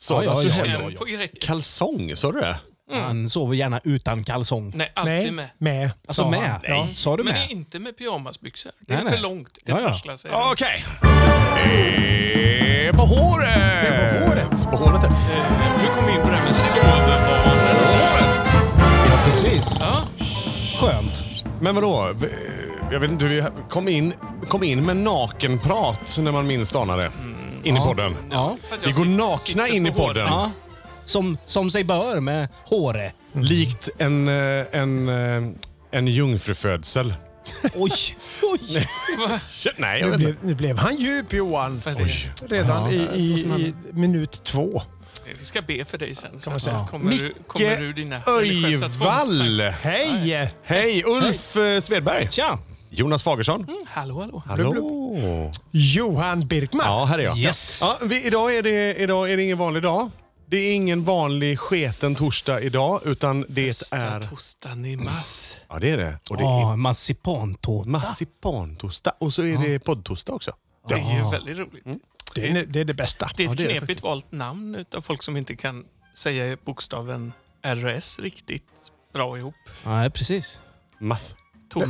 Sa Ja, du ja, du ja, ja, på grejer. kalsong? Sa du det? Han sover gärna utan kalsong. Nej, alltid Nej, med. med. Alltså sa med? Ja, sa du Men med? det är inte med pyjamasbyxor. Det är Nej, för långt. Det Ja, ja. trasslar sig. Okej. Eh, På håret! Det är på håret. På håret. Eh, Hur kom in på det här med sovvanor? Håret! Ja, precis. Ja, Skönt. Men vadå? Jag vet inte hur vi kom in, kom in med nakenprat när man minst anade. In i podden. Ja. att Vi går nakna in i podden. ja. Som, som sig bör med håret. Likt en, eh, en, eh, en jungfrufödsel. Oj, oj. Nej, jag Nu vet blev, inte. nu blev han djup Johan. Det? Redan i, i, i minut två. Vi ska be för dig sen. Så man säga. kommer, du, kommer du Micke dina religiösa tvångstankar. Öjvall! Hej! Hej! Ulf eh, Svedberg. Tja. Jonas Fagersson. Mm, hallå, hallå. Hallå! Johan Birkman. Ja, här är jag. Yes. Ja, vi, idag, är det, idag är det ingen vanlig dag. Det är ingen vanlig sketen torsdag idag, utan det Första är... torsdagen i mars. Ja, det är det. Och det Ja, är marsipantårta. marsipantorsdag. Och så är det poddtorsdag också. Det är ju väldigt roligt. Det, är, det är det bästa. Det är ett är det knepigt faktiskt. valt namn av folk som inte kan säga bokstaven RS riktigt bra ihop. Nej, precis. Math. Tor-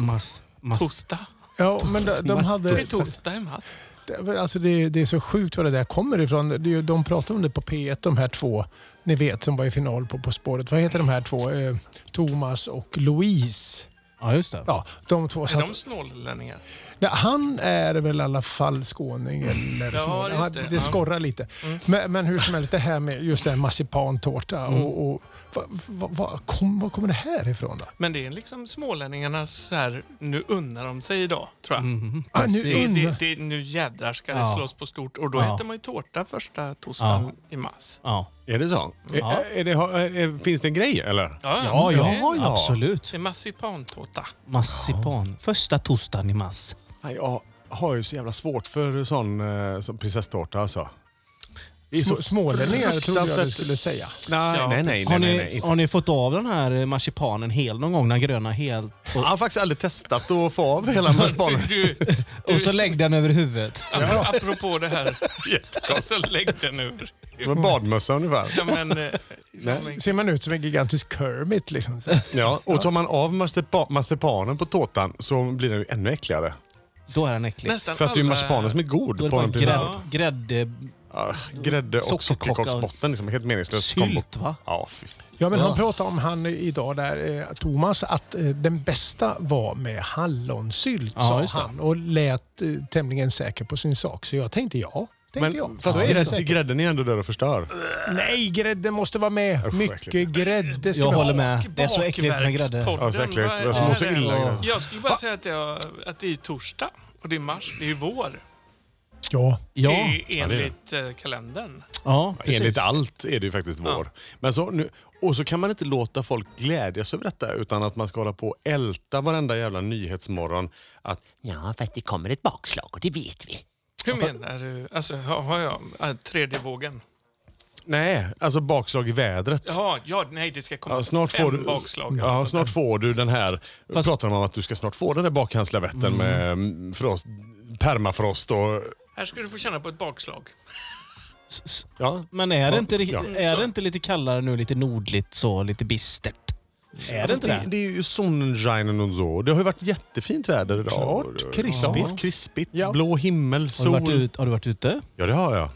Mas, mas. Torsdag. Ja, men de, de Det hade... är torsdag i. Det, alltså det, det är så sjukt var det där kommer ifrån. Det, är de pratar om det på P1, de här två, ni vet, som var i final på På spåret. Vad heter de här två? Eh, Thomas och Louise. Ja, just det. Ja, de två. Är satt- de snålänningar? Nej, han är väl i alla fall skåning eller Ja, just Han- det. det Ja. skorrar lite. Men, men hur som helst, det här med just det här marsipantårta. Och, och, vad va, va, kom, var kommer det här ifrån då? Men det är liksom smålänningarnas så här, nu unnar de sig idag, tror jag. Mhm, Ah, nu Det, det, nu jädrar ska det slås på stort. Och då Ja. äter man ju tårta första torsdagen i mars. Ja. Är det så? Ja. Är, är det, är, finns det en grej, eller? Ja, Ja, ja. ja, absolut. Det är marsipantårta. Marsipan. Första torsdagen i mars. Nej, Jag har ju så jävla svårt för sån eh, som prinsesstårta alltså. Små, smålänningar trodde jag du skulle säga. Nej, Ja, nej, nej. Har nej, ni, nej, nej. har ni fått av den här marsipanen hel någon gång? Den gröna helt? Jag har faktiskt aldrig testat att få av hela marsipanen. Du, Och så lägg den över huvudet. apropå det här, så lägg den ur. Som en badmössa ungefär. Som en... som en Ser man ut som en gigantisk Kermit liksom. Så. Ja, och tar man av marsipa- marsipanen på tårtan så blir den ju ännu äckligare. Då är den äcklig. nästan För att det är ju alla- marsipanen som är god Då är det på bara en grädde, prinsesstårta. grädde Ja, grädde och Sockerkaka. sockerkaksbotten. Liksom, helt meningslöst. sylt va? Ja, fy fan. Ja, men han pratade om han idag där, eh, Thomas, att eh, den bästa var med hallonsylt, Ja, sa just det. han. Och lät eh, tämligen säker på sin sak. Så jag tänkte ja. Tänkte jag. Fast är det säkert. grädden är ändå där och förstör. Nej, grädde måste vara med. Usch, Mycket äckligt. grädde ska Jag vi håller ha. med. Det är så äckligt med grädde. Bakverkspodden, Ja, så äckligt. vad Jag mår så det? illa. Jag skulle bara säga att, jag, att det är torsdag och det är mars. Det är vår. Ja. Ja, Det är enligt eh, kalendern. ja precis. Enligt allt är det ju faktiskt vår. Men så nu, och så kan man inte låta folk glädjas över detta utan att man ska hålla på och älta varenda jävla nyhetsmorgon. Att ja, fast det kommer ett bakslag och det vet vi. Hur menar du? Alltså, har jag äh, tredje vågen? Nej, alltså bakslag i vädret. Jaha, ja, nej det ska komma Ja, snart fem får du, bakslag. ja, Alltså, snart får du den här... Fast- pratar de om att du ska snart få den där bakhandslavetten med mm, frost, permafrost och... Här ska du få känna på ett bakslag. S- s- Ja, Men är det, inte, Ja. är det inte lite kallare nu, lite nordligt så, lite bistert? Är det inte det, det? det är ju sunshine och så. Det har ju varit jättefint väder idag. Klart, krispigt. Ja, krispigt. Ja. Blå himmel, Har du, sol. varit ut, har du varit ute? Ja, det har jag.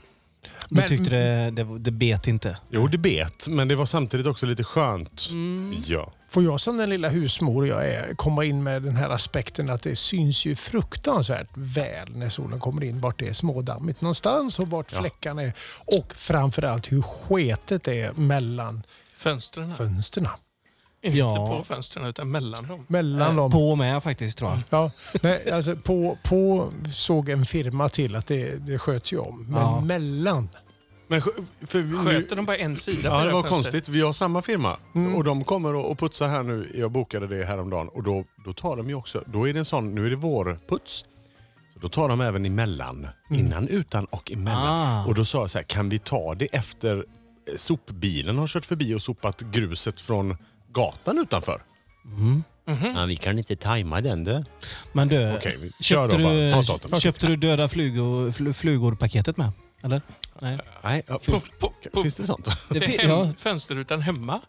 Du Men- tyckte det, det, det bet inte? Jo, det bet, men det var samtidigt också lite skönt. Mm. Ja. Får jag som den lilla husmor jag är komma in med den här aspekten att det syns ju fruktansvärt väl när solen kommer in vart det är smådammigt någonstans och vart Ja. fläckarna är. Och framförallt hur sketet är mellan Fönstren. fönstren. Inte Ja. på fönstren utan mellan dem. Mellan dem. På med faktiskt tror jag. Ja, nej, alltså på, på såg en firma till att det, det sköts ju om. Men Ja. mellan. Men för vi- Sköter de bara en sida ja, det var konstigt. Vi har samma firma Mm. och de kommer och putsar här nu. Jag bokade det häromdagen och då, då tar de ju också, då är det en sån, nu är det vårputs. Så då tar de även emellan. Innan, utan och emellan. Ah. Och då sa jag så här, kan vi ta det efter eh, sopbilen har kört förbi och sopat gruset från gatan utanför? Ja, vi kan inte tajma den du. Men du, Okej, vi kör köpte, då bara. du, Ta, ta, ta. köpte du döda flugor, fl- flugor-paketet med? Eller? Nej. Nej, ja, finns, på, på, finns det sånt? Det det fin- hem, ja. Fönsterrutan hemma.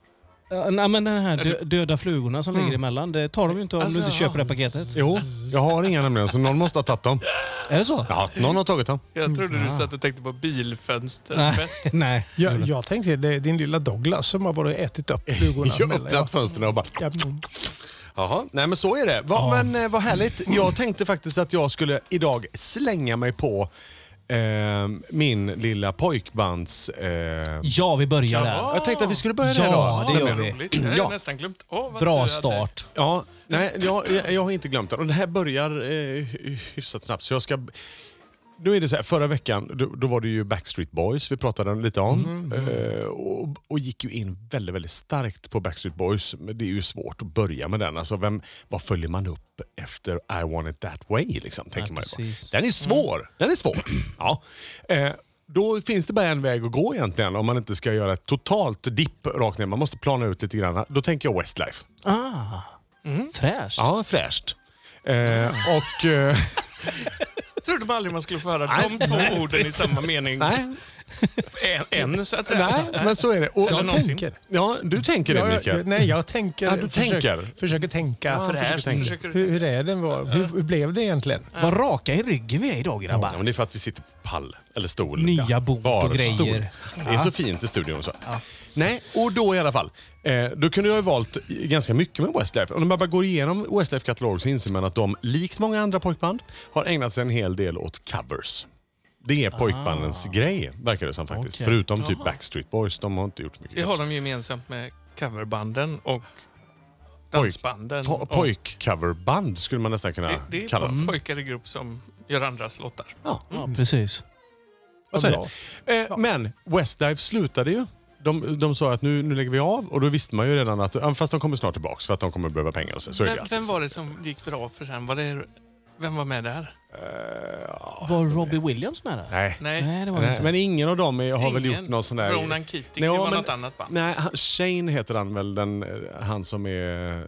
Ja, nej, men den här dö döda flugorna som ligger emellan, det tar de ju inte om Alltså, du inte köper det paketet. Jo, jag har inga nämligen, så någon måste ha tagit dem. Är det så? Ja, någon har tagit dem. Jag trodde du Ja. satt och tänkte på. Nej. nej. Jag, jag tänkte det är din lilla Douglas som har varit och ätit upp flugorna. Jag har mellan- öppnat fönstren och bara... Ja, mm. Jaha, nej men så är det. Va, Men eh, vad härligt. Jag tänkte faktiskt att jag skulle idag slänga mig på eh, min lilla pojkbands... Eh, Ja, vi börjar där. Jag tänkte att vi skulle börja Ja, där då. det gör vi. roligt. Jag hade Ja. nästan glömt du Bra hade- start. Ja, nej, jag, jag, jag har inte glömt den. Och det här börjar eh, hy- hyfsat snabbt. Så jag ska... Nu är det så här, förra veckan då, då var det ju Backstreet Boys vi pratade lite om. Eh, och, och gick ju in väldigt, väldigt starkt på Backstreet Boys. Men det är ju svårt att börja med den. Alltså, vem, vad följer man upp efter I want it that way? Liksom, tänker man ju bara. Den är svår. Den är svår. ja. eh, då finns det bara en väg att gå egentligen om man inte ska göra ett totalt dipp rakt ner. Man måste plana ut lite grann. Då tänker jag Westlife. Ah, fräscht. Ja, fräscht. Eh, och... Jag trodde man aldrig man skulle få höra Nej. de två orden i samma mening. nej, En, en så att säga. nej, men så är det. Och, Jag tänker. ja, du tänker det, Ja, jag, Mikael. nej, jag tänker. Ja, du försöker, tänker. Försöker tänka. Ja, Fräscht, tänka. försöker du Hur, hur är det? Var, hur, hur blev det egentligen? Vad raka i ryggen vi är idag Ja, grabbar. men det är för att vi sitter på pall, eller stol. Nya Ja, bord och grejer. stol. Det är så fint i studion. Så. Nej, och då i alla fall. Eh, då kunde jag ha valt ganska mycket med Westlife. Och när man bara går igenom Westlife katalog så inser man att de, likt många andra pojkband, har ägnat sig en hel del åt covers. Det är pojkbandens grej, verkar det som faktiskt. Okej. Förutom typ. Backstreet Boys, de har inte gjort så mycket Det har de gemensamt med coverbanden och dansbanden. Pojkcoverband skulle man nästan kunna det, det är kalla dem. pojkar i grupp som gör andras låtar. Ja, Ja, precis. Eh, men Westlife slutade ju. De, de sa att nu, nu lägger vi av och då visste man ju redan att fast de kommer snart tillbaka för att de kommer behöva pengar. Och så, så är det Vem, vem var det som gick bra för sen? Var det, vem var med där? Var Robbie Williams med där? Nej. Nej, Nej, det var det Nej, inte. men ingen av dem är, har väl ingen. gjort någon sån där... Ronan Keating, Nej, det var men- något annat band. Nej, han, Shane heter han väl, den, han som är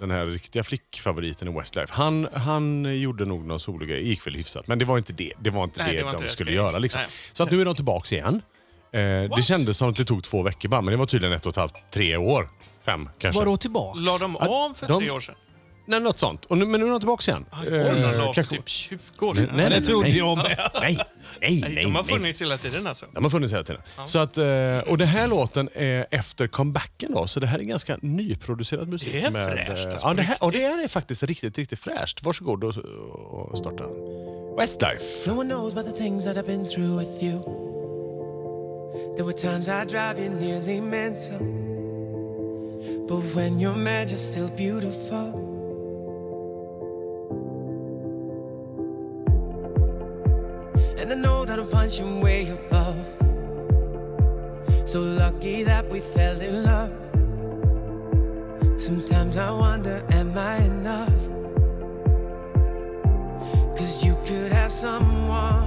den här riktiga flickfavoriten i Westlife. Han, han gjorde nog någon sologrej, gick väl hyfsat. Men det var inte det, det, var inte Nej, det, det var de inte det skulle jag göra. Liksom. Så att nu är de tillbaka igen. Eh, det kändes som att det tog två veckor bara, men det var tydligen ett och ett halvt, tre år. Fem kanske. Vadå tillbaks? La de av för de- tre år sedan? Nej, något sånt. Och nu, men nu är de tillbaka igen. Jag trodde de la av för kanske- typ 20 år sedan. Nej, nej, det trodde nej. jag med. Nej, nej, nej. Nej, de har funnits hela tiden alltså. De har funnits hela tiden. Så att, eh, och den här låten är efter comebacken då, så det här är ganska nyproducerad musik. Det är med, fräscht, eh, alltså, ja, det här, och det är faktiskt riktigt, riktigt fräscht. Varsågod och, och starta. Westlife. No one knows about the things that I've been through with you. There were times I drive you nearly mental. But when you're mad, you're still beautiful. And I know that I'm punching way above. So lucky that we fell in love. Sometimes I wonder, am I enough? Cause you could have someone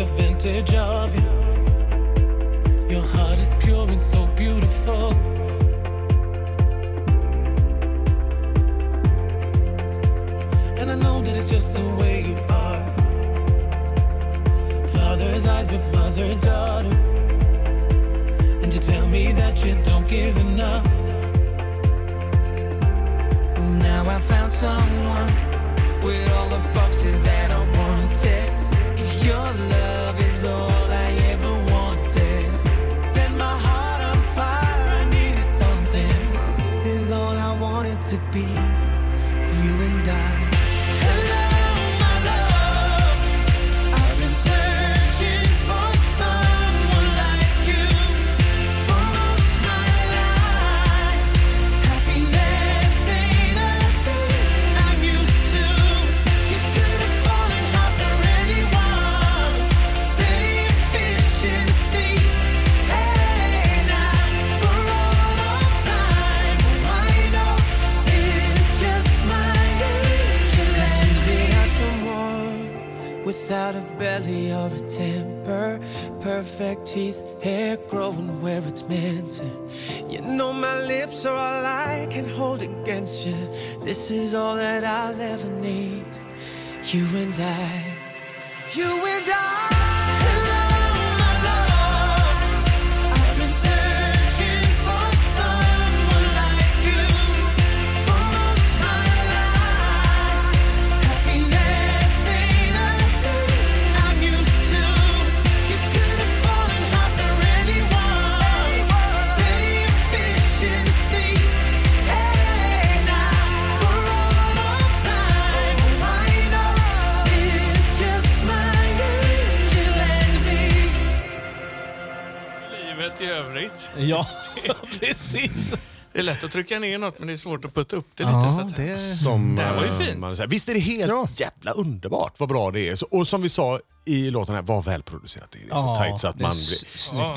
take advantage of you. Your heart is pure and so beautiful. And I know that it's just the way you are. Father's eyes, but mother's daughter. And you tell me that you don't give enough. Now I found someone with all the boxes that belly or a temper, perfect teeth, hair growing where it's meant to. You know my lips are all I can hold against you. This is all that I'll ever need. You and I, you and I. Livet i övrigt. Ja, precis. Det är lätt att trycka ner något men det är svårt att putta upp det lite. så Ja, att säga. det... Som, Det här var ju eh, fint. Man säger. Visst är det helt Ja. jävla underbart vad bra det är. Så, och som vi sa i låten här, vad välproducerat det är. Det är så Ja, tajt så att det man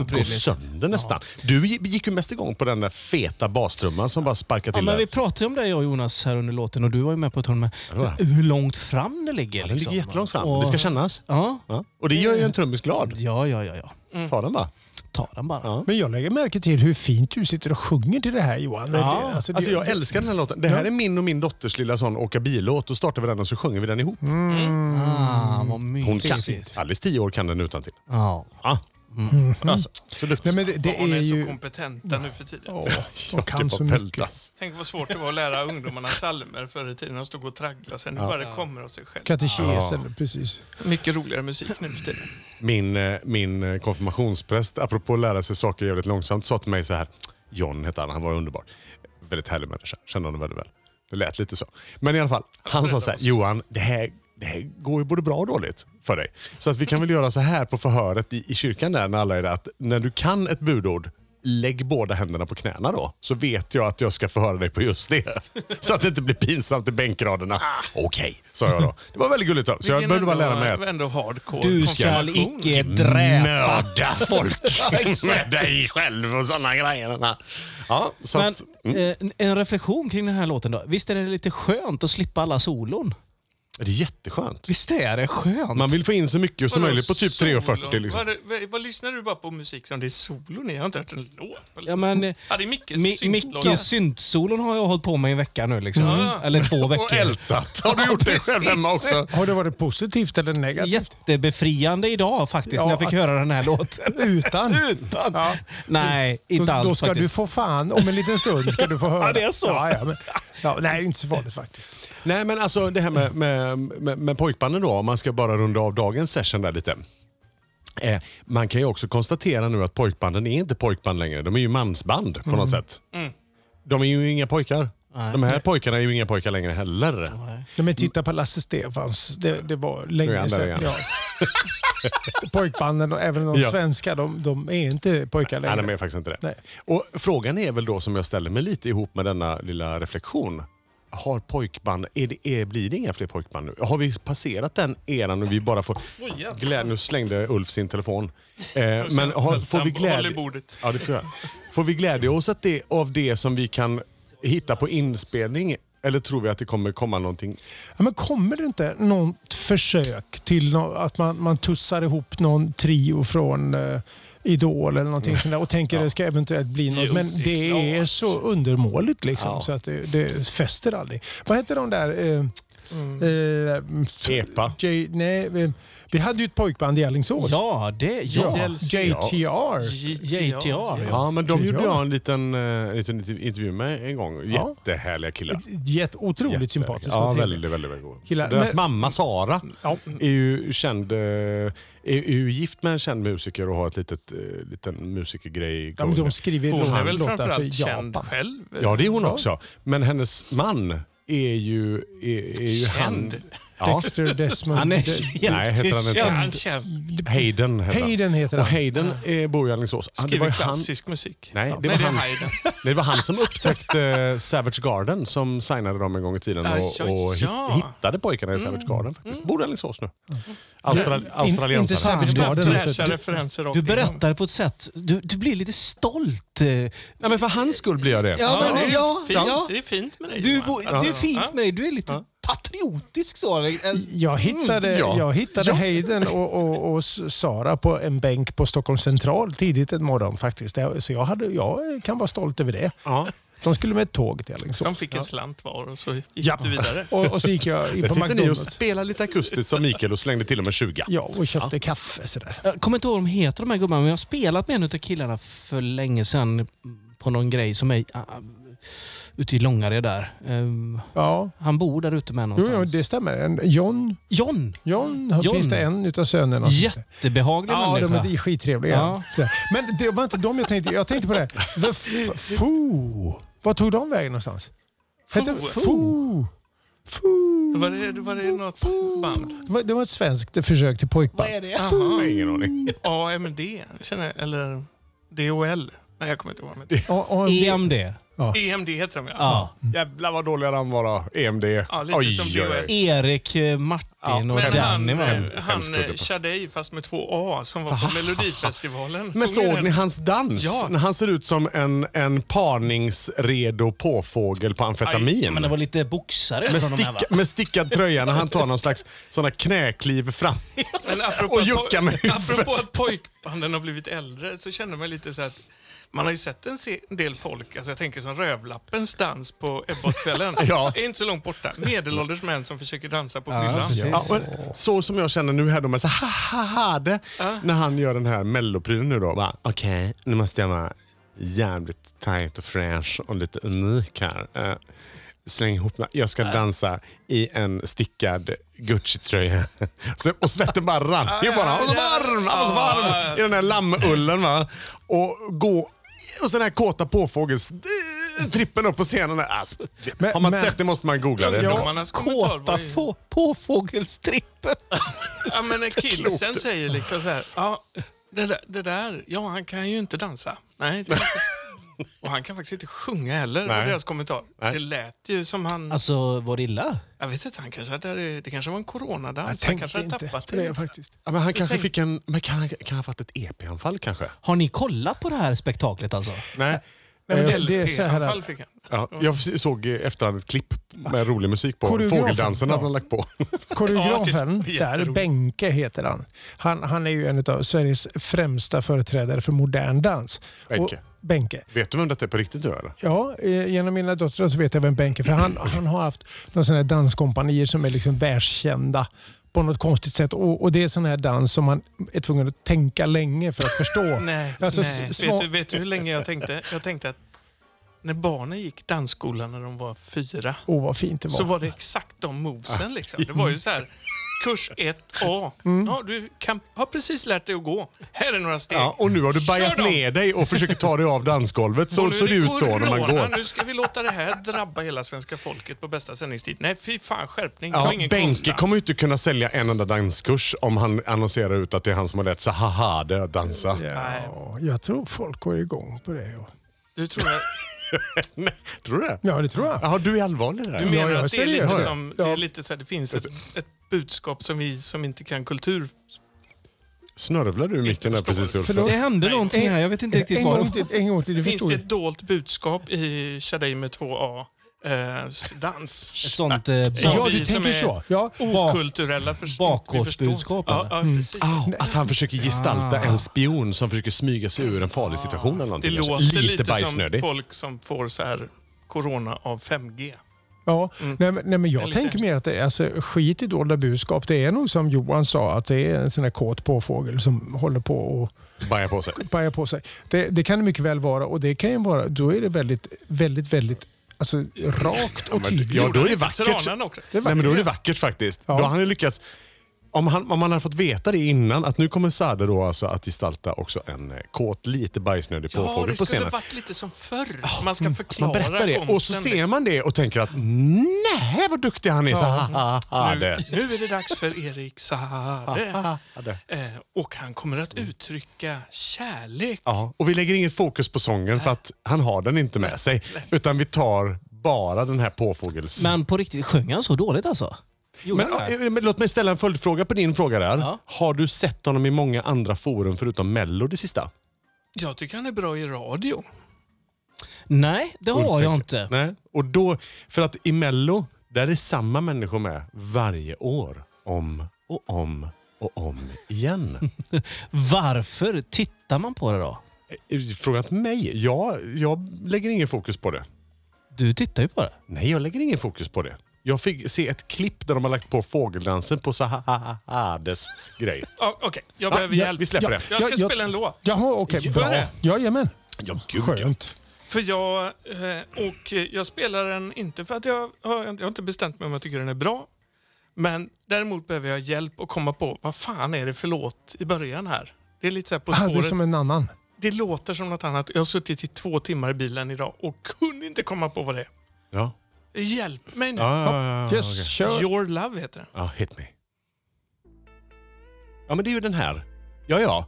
blir, går sönder nästan. Du gi- gick ju mest igång på den där feta bastrumman som bara sparkade Ja, till men vi pratade om det jag och Jonas här under låten och du var ju med på ett hörn med Ja. hur långt fram det ligger. Den ligger liksom. jättelångt fram. Och- Det ska kännas. Ja, Ja. Och det gör ju en trummis glad. ja, ja, ja. ja. Ta den bara. Ta den bara. Ja. Men jag lägger märke till hur fint du sitter och sjunger till det här Johan. Ja. det- alltså, det- Alltså jag älskar den här låten. Det här är min och min dotters lilla sån åka bil-låt. Då startar vi den och så sjunger vi den ihop. Ah, vad Hon mysigt. kan. Alice 10 år kan den utan till. Ja. Ja. Alltså, så duktig. Nej, men det, det är är så ju... kompetenta nu för tiden. Åh, Ja, de kan var så mycket. peltas. Tänk vad svårt det var att lära ungdomarna salmer förr i tiden. De stod och tragglade sig. Nu bara det kommer av sig själv. Katekesen, precis. Mycket roligare musik nu för tiden. Min, eh, min eh, konfirmationspräst, apropå att lära sig saker jävligt långsamt, sa till mig så här. John hette han, han var underbar. Väldigt härlig människa, kände honom väldigt väl. Det lät lite så. Men i alla fall, han sa så här, Johan, det här, det här går ju både bra och dåligt för dig. Så att vi kan väl göra så här på förhöret i, i kyrkan där när alla är där, att när du kan ett budord, lägg båda händerna på knäna då. Så vet jag att jag ska förhöra dig på just det. Så att det inte blir pinsamt i bänkraderna. Okej, sa jag då. Det var väldigt gulligt av Så jag behövde bara lära mig att Ändå hardcore Du ska icke dräpa. mörda folk med dig själv och sådana grejer. Ja, så Men att, mm. eh, en reflektion kring den här låten då. Visst är det lite skönt att slippa alla solon? Det är jätteskönt. Visst är det skönt? Man vill få in så mycket som Vadå, möjligt på typ solon? 3.40. Liksom. Vad, vad, vad lyssnar du bara på musik som det är solon i? Jag har inte hört en låt. på Ja, men, Ja, det är mycket Mi- syntlåt. Syntsolon har jag hållit på med i en vecka nu. Liksom. Ja. Eller två Och veckor. ältat. Har du gjort det själv hemma också? Har det varit positivt eller negativt? Jättebefriande idag faktiskt Ja, när jag fick att- höra den här låten. Utan? Utan? Ja. Nej, inte Då, alls då ska faktiskt. du få fan, om en liten stund ska du få höra. Ja, det är så. Ja, ja, men, ja, nej, inte så farligt faktiskt. Nej, men alltså det här med, med, med, med pojkbanden då, om man ska bara runda av dagens session där lite. Eh, man kan ju också konstatera nu att pojkbanden är inte pojkband längre. De är ju mansband på något sätt. De är ju inga pojkar. Nej. De här pojkarna är ju inga pojkar längre heller. Nej, men titta på Lasse Stefans. Det, det var länge sedan. Ja. Pojkbanden och även de Ja. svenska, de, de är inte pojkar Nej, längre. de är faktiskt inte det. Nej. Och Frågan är väl då, som jag ställer mig lite ihop med denna lilla reflektion. Har pojkband, är det, är, blir det inga fler pojkband nu? Har vi passerat den eran och vi bara får glädje? Nu slängde Ulf sin telefon. Eh, men har, får vi glädje... bordet. Ja, det får jag. Får vi glädje oss att det, av det som vi kan hitta på inspelning? Eller tror vi att det kommer komma någonting? Ja, men kommer det inte något försök till nå- att man, man tussar ihop någon trio från eh, Idol eller någonting sånt där och tänker att det ska eventuellt bli något. Jo, men det är det är klart. så undermåligt liksom så att det, det fäster aldrig. Vad heter de där? Eh, eh, Epa. J, nej, vi, vi hade ju ett pojkband i Alingsås. Ja, det... Ja. JTR. JTR. Ja. Ja, men de gjorde jag en liten, eh, liten intervju med en gång. Jättehärliga killar. Jätte, otroligt Jätte- sympatiska Ja, väldigt, väldigt, väldigt. Killar. Deras Men- mamma Sara Ja. är ju känd, eh, är, är ju gift med en känd musiker och har ett litet, eh, liten musikergrej Ja, men de skriver Hon är väl framförallt känd Japan. själv? Ja, det är hon Ja. också. Men hennes man är ju, är, är ju. Känd. han... Dexter Desmond. Han är Nej, heter han inte. Han. Hayden heter han. Hayden heter Och han. Hayden eh, bor i Alingsås. Ah, det var Skriver ju han, klassisk musik. nej, det var är han, Haydn. det var han som upptäckte eh, Savage Garden som signade dem en gång i tiden och, ja, och ja. hit- hittade pojkarna i Savage Garden. faktiskt. Bor i Alingsås nu. Austral, In- australiensare. inte Savage Garden. Fräscha alltså. Referenser rakt Du igenom. berättar på ett sätt, du, du blir lite stolt. eh. Nej, men för hans skull blir jag det. Ja, men, det är ja, fint. ja. Det är fint med dig Du, Johan. bo- det är Alltså, fint ja. med dig, du är lite patriotisk så. Jag hittade, Mm, ja. jag hittade Hayden och, och, och Sara på en bänk på Stockholm central tidigt en morgon faktiskt. Så jag, hade, jag kan vara stolt över det. Ja. De skulle med ett tåg till De Alingsås. fick en slant var och så gick Ja. du vidare. Och, och så gick jag in på sitter ni och McDonalds. spelar lite akustiskt som Mikael och slängde till och med 20. Ja, och köpte kaffe sådär. Jag kommer inte ihåg vad de heter de här gubbarna, men jag har spelat med en av killarna för länge sedan på någon grej som är ute i Långared där. Ehm, Ja, han bor där ute med jo, någonstans. jo, det stämmer. En John, John! John, John. finns det en utav sönerna. som heter. Jättebehaglig Ja, de människa. är skittrevliga. Ja. Men det var inte de jag tänkte. Jag tänkte på det. The Foo. Vad tog de vägen någonstans? Hette Foo? Foo. Foo. Var det, var det något band? Det var, det var ett svenskt försök till pojkband. Vad är det? Ingen aning. AMD, känner jag. Eller DOL. Nej, jag kommer inte ihåg vad och, EMD. Heter de ja. Ja. Jävlar vad dåliga de var då. EMD. Ja, lite som DOL. Erik, eh, Martin Ja, och Men han, Danny var eh, det. han eh. Shadej fast med två A som var på Melodifestivalen. Men Såg ni hans dans? Ja. När han ser ut som en, en parningsredo påfågel på amfetamin. Men det var lite boxare med, de här med stickad tröja när han tar någon slags såna knäkliv fram. Och att juckar med huvudet. apropå att pojkbanden har blivit äldre så känner man lite så här att man har ju sett en se- en del folk, alltså jag tänker som Rövlappens dans på Ebbotkvällen. Ja. Det är inte så långt borta. Medelålders män som försöker dansa på Ja, fyllan. Ja, så som jag känner nu här då med så ha ha ha det. När han gör den här melloprylen nu då. Okej, nu måste jag vara jävligt tight och fresh och lite unik här. Eh, släng ihop mig. Jag ska dansa i en stickad Gucci-tröja. Och svetten bara rann ju bara. Han var så varm, han var så varm i den här lammullen. Va? Och gå och så den här kåta påfågels trippen upp på scenen. Alltså, Men- har man men- sett det måste man googla det. Var Kåta få, påfågelstrippen. Ja, men när kidsen säger liksom så här, ja, det där, det där, ja han kan ju inte dansa. Nej, det är inte. Och han kan faktiskt inte sjunga heller, var Nej. deras kommentar. Nej. Det lät ju som han, Alltså, var det illa? jag vet inte, han kanske hade, det kanske var en coronadans. Jag Han kanske hade inte tappat på det. det faktiskt. Ja, men han kanske tänk- fick en... Men kan han, kan han ha fått ett EP-anfall kanske? Har ni kollat på det här spektaklet alltså? Nej. Nej, men Eh, det, det är så här LP-anfall att fick han. Ja, jag såg i efterhand ett klipp med rolig musik på. Koreografen, Fågeldansen hade ja. han lagt på. koreografen Ja, det är där, jätteroligt. Benke heter han. han. Han är ju en av Sveriges främsta företrädare för modern dans. Benke. Och, Benke. Vet du vem detta är på riktigt eller? Ja, eh, genom mina döttrar så vet jag vem Benke För han, han har haft några sådana här danskompanier som är liksom världskända på något konstigt sätt. Och, och det är sån här dans som man är tvungen att tänka länge för att förstå. Nej, Alltså, nej. Vet, du, vet du hur länge jag tänkte? Jag tänkte att när barnen gick dansskolan när de var fyra Åh, vad fint det var. så var det exakt de movesen. Liksom. Det var ju så här, kurs 1A. Mm. Ja, du kan, har precis lärt dig att gå. Här är några steg. Ja, och nu har du bajat ner dig och försöker ta dig av dansgolvet. Så är såg det ut så när man går. Nu ska vi låta det här drabba hela svenska folket på bästa sändningstid. Nej, fy fan skärpning. Ja, ingen Benke kommer ju inte kunna sälja en enda danskurs om han annonserar ut att det är han som har lärt sig haha det att dansa. Ja, jag tror folk går igång på det. Du tror att, tror du det? Ja, det tror jag. Jaha, du är allvarlig där? du menar jag är att det är, lite seriös. som, det Ja. är lite så här, det finns ett, ett budskap som vi som inte kan kultur... Snörvlar du micken där precis Ulf? Förlåt. Det hände någonting här, jag vet inte riktigt en vad gång det till, en gång till. Du Finns det ett dolt budskap i Shadej med 2A? Eh, dans. Ett sånt eh, Ja, du tänker så. Ja. Okulturella bakåtbudskap, Ja, ja, precis. Ah, att han försöker gestalta en spion som försöker smyga sig ur en farlig situation eller Det någonting. låter lite, lite, som folk som får så här corona av 5G. Ja, nej, men, nej, men jag tänker mer att det är alltså, skit i dolda budskap. Det är nog som Johan sa, att det är en sån här kåt påfågel som håller på och Baja på sig. pajar på sig. Det, det kan det mycket väl vara och det kan ju vara, då är det väldigt, väldigt, väldigt alltså, rakt och tydligt. ja, då är det vackert. Också. Det är Nej, men då är det vackert. vackert faktiskt. Ja. Då har han lyckats om, han, om man hade fått veta det innan, att nu kommer Sade då alltså att gestalta också en eh, kåt, lite bajsnödig Ja, påfågel det på skulle scenen. varit lite som förr. Man ska förklara Man berättar det och så ser liksom. man det och tänker att nej vad duktig han är. Ha, ha, Nu, det. nu är det dags för Erik det. Eh, och han kommer att uttrycka kärlek. Ja, och vi lägger inget fokus på sången för att han har den inte med sig. Utan vi tar bara den här påfågels... Men på riktigt, sjöng han så dåligt alltså? Gjorde Men, han det? ja, men låt mig ställa en följdfråga på din fråga där. Ja. Har du sett honom i många andra forum förutom Mello det sista? Jag tycker han är bra i radio. Nej, det har jag inte. Nej. Och då, för att i Mello, där är samma människor med varje år. Om och om och om igen. Varför tittar man på det då? Eh, Fråga inte mig. Jag, jag lägger ingen fokus på det. Du tittar ju på det. Nej, jag lägger ingen fokus på det. Jag fick se ett klipp där de har lagt på fågeldansen på Sahades grej. Ja, Okej, jag Ja, behöver ja, hjälp. vi släpper det. Jag ska Ja, jag- spela en låt. Jaha, okej. Gör bra. det? Jajamän. Ja, gud ja. Skönt. För jag, eh, och jag spelar den inte för att jag har, jag har inte bestämt mig om jag tycker den är bra. Men däremot behöver jag hjälp att komma på vad fan är det för låt i början här. Det är lite så här på Ah, det är spåret. som en annan. Det låter som något annat. Jag har suttit i två timmar i bilen idag och kunde inte komma på vad det är. Ja. Hjälp mig nu. Ja, ja, ja, okej. kör. Your Love heter den. ja, hit me. Ja, men det är ju den här. Ja, ja.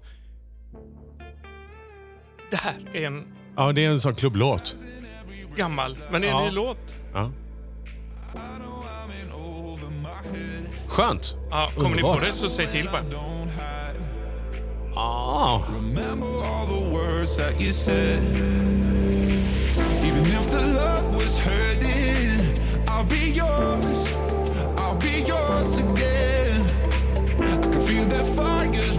Det här är en Ja, det är en sån klubblåt. gammal, men det är en Ja. ny låt. Ja. Skönt. Ja, kommer ni på Underbart. det så säg till bara. Ah. Remember all the words that you said. Even if the love was be yours. I'll be yours again. I can feel that fire's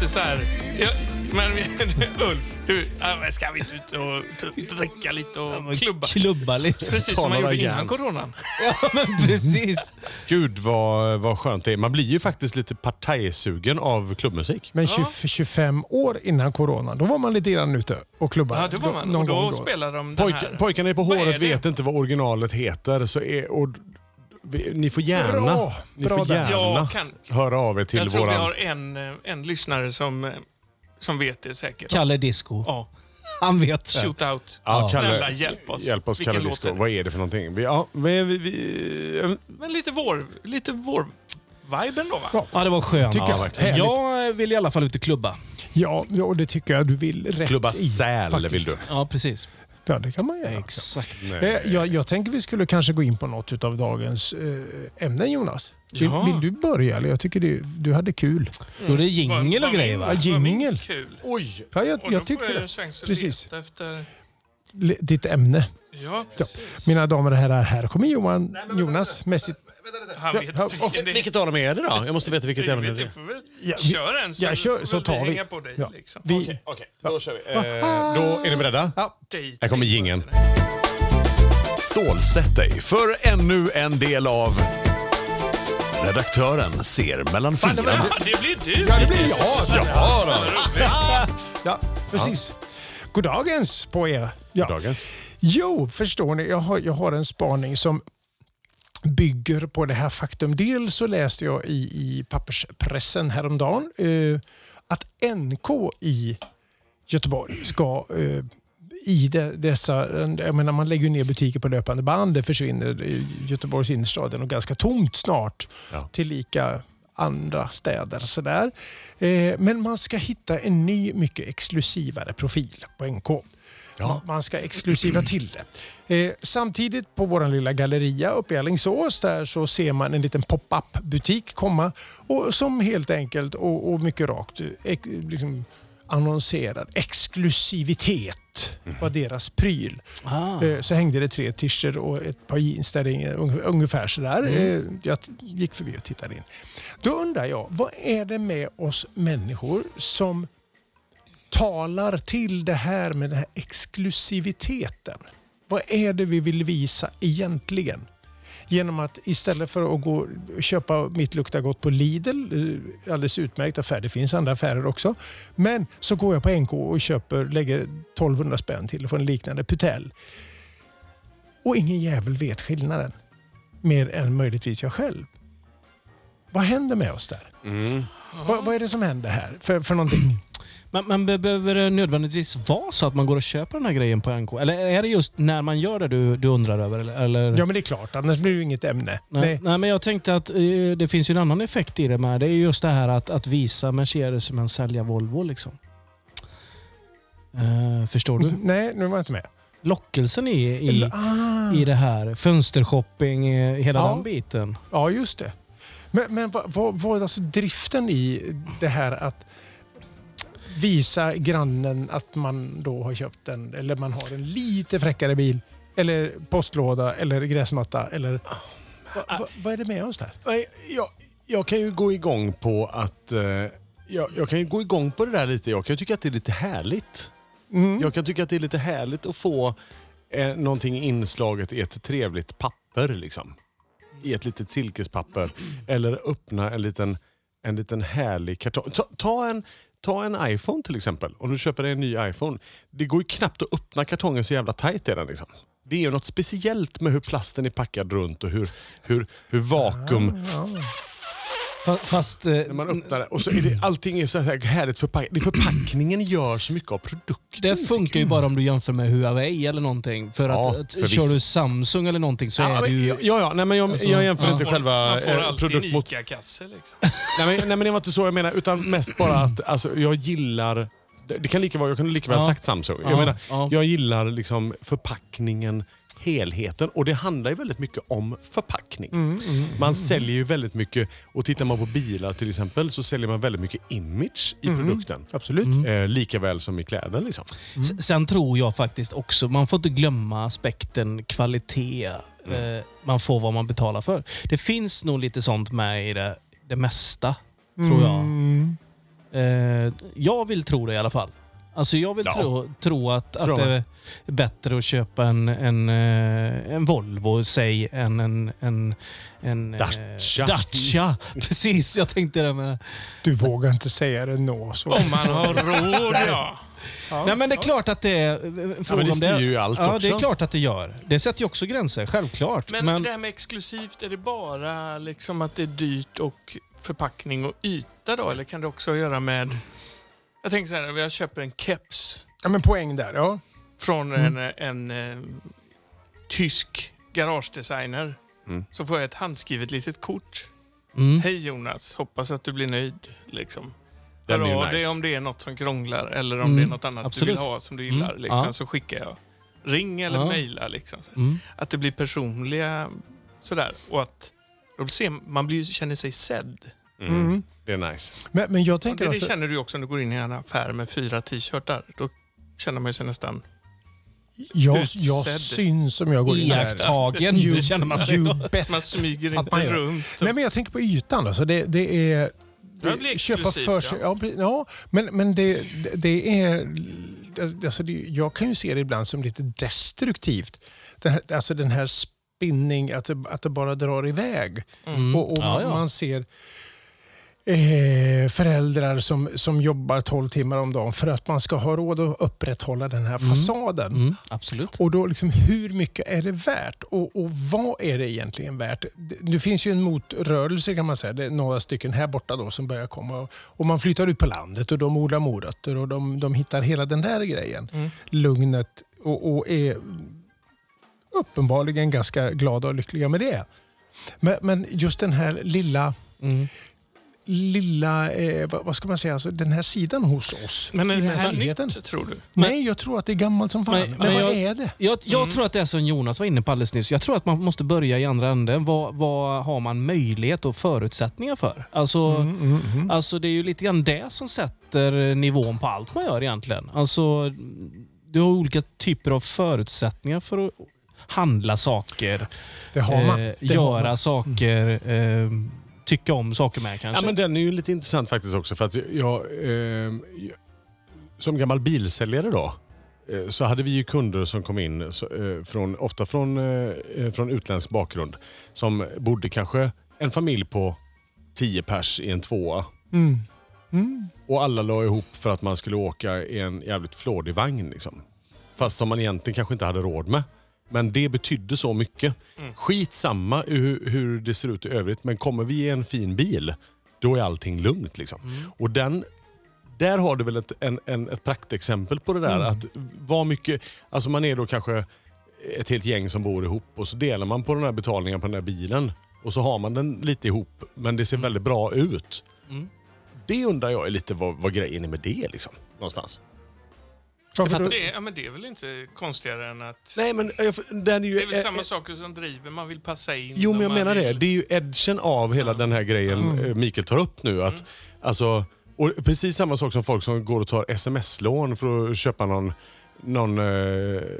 lite så här... Ja, men Ulf, du, ja, ska vi inte ut och dricka lite och klubba? Klubba lite. Precis som man gjorde innan järn. coronan. Ja, men precis. Gud vad, vad skönt det är. Man blir ju faktiskt lite partajsugen av klubbmusik. Men 20, 25 år innan corona, då var man lite grann ute och klubbade. Ja, det var man. Någon Och då, gång spelar de den Pojk, här. pojkarna är på Vad är håret det? vet inte vad originalet heter. Så är, och, vi, ni får gärna, Bra, ni bra får gärna Jag kan- höra av er till Jag tror våran... vi har en, eh, en lyssnare som, eh, som vet det säkert. Kalle Disco. Ja, Han vet det. shoot out. Ja, Kalle- Snälla hjälp oss. Hjälp oss Vilken Kalle Disco. Vad är det för någonting? Vi, ja, vi, vi, vi, Men lite vår, lite vår viben då va? Ja. Ja, det var skönt. Jag. Ja, Härligt. jag vill i alla fall ut och klubba. Ja, och det tycker jag du vill rätt klubba säl vill du. Ja, precis. Ja, det kan man göra. Exakt. Nej. Eh, Jag, jag tänker vi skulle kanske gå in på något av dagens eh, ämnen Jonas. Vill, Ja. vill du börja? Eller jag tycker du, du hade kul. Då är det jingel och grejer va? Ja, jingel. Oj! Ja, jag, Och jag tyckte det. Precis. efter ditt ämne. Ja, Ja. precis. Mina damer och herrar, här kommer Johan, Jonas med sitt... Han vet Ja, det. Vilket av dem är det då? Jag måste veta vilket ämne det är. får väl Ja, vi- kör en så, Ja, kör, så tar vi. på dig. Ja. Liksom. Vi, Okej, då kör vi. Eh, då är ni beredda? ja. Här kommer jingeln. Stålsätt dig för ännu en del av Redaktören ser mellan fingrarna. Ja, det blir du. Ja, det blir jag. Ja, då. Ja, precis. Goddagens på er. Ja. Dagens. Jo, förstår ni, jag har, jag har en spaning som bygger på det här faktum. Dels så läste jag i, i papperspressen häromdagen eh, att NK i Göteborg ska eh, i de, dessa, jag menar man lägger ner butiker på löpande band, det försvinner i Göteborgs innerstad nog ganska tomt snart. Ja. Tillika andra städer. Sådär. Eh, men man ska hitta en ny, mycket exklusivare profil på NK. Ja. Man ska exklusiva till det. Eh, samtidigt på vår lilla galleria uppe i Alingsås där så ser man en liten pop-up butik komma och som helt enkelt och, och mycket rakt eh, ex, liksom, annonserar exklusivitet var deras pryl. Ah. Eh, Så hängde det tre t och ett par jeans där inne, ung- ungefär sådär. Eh, Jag gick förbi och tittade in. Då undrar jag, vad är det med oss människor som talar till det här med den här exklusiviteten? Vad är det vi vill visa egentligen? Genom att istället för att gå köpa Mitt luktar gott på Lidl, eh, alldeles utmärkt affär, det finns andra affärer också. Men så går jag på NK och köper, lägger 1200 spänn till och får en liknande putell. Och ingen jävel vet skillnaden. Mer än möjligtvis jag själv. Vad händer med oss där? Mm. Vad, vad är det som händer här för, för någonting? Men, men be- behöver det nödvändigtvis vara så att man går och köper den här grejen på NK? Eller är det just när man gör det du, du undrar över? Eller? Ja men det är klart, annars blir det ju inget ämne. Nej, Nej. nej, men jag tänkte att eh, det finns ju en annan effekt i det med. Det är just det här att, att visa Mercedes men sälja Volvo. Liksom. Eh, förstår du? Nej, nu var jag inte med. Lockelsen i, i, ah, i det här. Fönstershopping, eh, hela Ja. den biten. Ja, just det. Men, men vad, vad, vad är alltså driften i det här att visa grannen att man då har köpt en, eller man har en lite fräckare bil, eller postlåda, eller gräsmatta, eller... Va, va, vad är det med oss där? Jag, jag kan ju gå igång på att... Eh, jag, jag kan ju gå igång på det där lite. Jag kan tycka att det är lite härligt. Mm. Jag kan tycka att det är lite härligt att få eh, någonting inslaget i ett trevligt papper. Liksom. I ett litet silkespapper. Eller öppna en liten, en liten härlig kartong. Ta, ta, en, ta en iPhone till exempel. Om du köper en ny iPhone. Det går ju knappt att öppna kartongen så jävla tajt är den. Liksom. Det är ju något speciellt med hur plasten är packad runt och hur, hur, hur vakuum... Ah, Fa- Fast... eh, När man öppnar det. Och så är det, allting är så här härligt förpackat. Förpackningen gör så mycket av produkten. Det funkar ju bara om du jämför med Huawei eller någonting. För Ja, att, att förvisso. kör du Samsung eller någonting så Ja, är det ju... ja, ja, nej, men jag, Alltså, jag jämför ja. inte Man får- själva Man får eh, alltid en produkt mot... ICA-kasse liksom. Nej men, nej men det var inte så jag menar, utan mest bara att alltså, jag gillar... Det, kan lika vara, jag kunde lika väl Ja. sagt Samsung. Ja, Jag menar, ja. jag gillar liksom förpackningen, helheten. Och det handlar ju väldigt mycket om förpackning. Mm, Man säljer ju väldigt mycket, och tittar man på bilar till exempel, så säljer man väldigt mycket image i Mm. produkten. Absolut. Eh, lika väl som i kläder. Liksom. Sen tror jag faktiskt också, man får inte glömma aspekten kvalitet. Mm. Eh, man får vad man betalar för. Det finns nog lite sånt med i det, det mesta, tror jag. Mm. Eh, jag vill tro det i alla fall. Alltså jag vill Ja. tro, tro att, att det är bättre att köpa en, en, eh, en Volvo, säg, än en, en, en eh, Dacia. Dacia. Precis, jag tänkte det med. Du vågar inte säga Renault så. Om man har råd ja. Nej men det är klart att det är en Ja, men det styr ju allt Ja, också. det är klart att det gör. Det sätter ju också gränser, självklart. Men, Men, det här med exklusivt, är det bara liksom att det är dyrt och förpackning och yta då? Eller kan det också ha att göra med... Jag tänker så här, om jag köper en keps Ja, men poäng där. Ja. från en, en, eh, tysk garagedesigner. Mm. Så får jag ett handskrivet litet kort. mm. Hej Jonas, hoppas att du blir nöjd. Liksom. Den ju Hallå, nice. är om det är något som krånglar eller om Mm, det är något annat absolut. du vill ha som du gillar. Mm, Liksom, ja. Så skickar jag. Ring eller Ja. mejla. Liksom, så. Mm. Att det blir personliga sådär. Och att då ser, man blir, känner sig sedd. Mm. Mm. Det är nice. Men, men jag tänker det, det alltså... känner du också när du går in i en affär med fyra t-shirtar. Då känner man ju sig nästan... Jag, jag syns om jag går in där. Iakttagen, You, känner man sig. you bet. Man smyger inte man runt. Nej, men jag tänker på ytan. Alltså. Det, det är... Det blir köpa för sig. ja. Ja, men, men det, det är... Alltså det, jag kan ju se det ibland som lite destruktivt. Den här, alltså den här spinning, att det, att det bara drar iväg. Och, och Ja, man, ja. man ser eh, föräldrar som, som jobbar 12 timmar om dagen för att man ska ha råd att upprätthålla den här fasaden. Mm, absolut. Och då liksom, hur mycket är det värt? Och, och vad är det egentligen värt? Det, det finns ju en motrörelse kan man säga. Det är några stycken här borta då som börjar komma. Och, och man flyttar ut på landet och de odlar morötter och de, de hittar hela den där grejen. Lugnet och, och är uppenbarligen ganska glada och lyckliga med det. Men, men just den här lilla, Mm. Lilla eh, vad, vad ska man säga, alltså, den här sidan hos oss. Men är i det här mänskligheten. nytt, tror du? Nej, jag tror att det är gammalt som fan. Men- vad jag- är det? Jag, jag tror att det är som Jonas var inne på alldeles nyss. Jag tror att man måste börja i andra änden. Vad, vad har man möjlighet och förutsättningar för? Alltså, Mm, alltså det är ju lite grann det som sätter nivån på allt man gör egentligen. Alltså, du har olika typer av förutsättningar för att handla saker, Det har man. eh, Det har göra man. saker, eh, tycka om saker med kanske. Ja, men den är ju lite intressant faktiskt också för att jag, eh, som gammal bilsäljare då eh, så hade vi ju kunder som kom in, så, eh, från, ofta från, eh, från utländsk bakgrund, som bodde kanske en familj på 10 pers i en tvåa. Mm. Mm. Och alla la ihop för att man skulle åka i en jävligt flådig vagn. Liksom. Fast som man egentligen kanske inte hade råd med. Men det betydde så mycket. Skit samma hur, hur det ser ut i övrigt, men kommer vi i en fin bil, då är allting lugnt. Liksom. Och den, där har du väl ett, en, en, ett praktexempel på det där. Att vad mycket, alltså man är då kanske ett helt gäng som bor ihop och så delar man på den här betalningen på den här bilen. Och så har man den lite ihop, men det ser väldigt bra ut. Det undrar jag är lite vad, vad grejen är med det. Liksom, någonstans. Varför då? Det, ja, men det är väl inte konstigare än att... Nej, men jag, den är ju... Det är väl samma eh, saker som driver. Man vill passa in. Jo, men jag menar det. vill- Det är ju edgen av hela den här grejen eh, Mikael tar upp nu. Att, alltså, och precis samma sak som folk som går och tar sms-lån för att köpa någon, någon eh,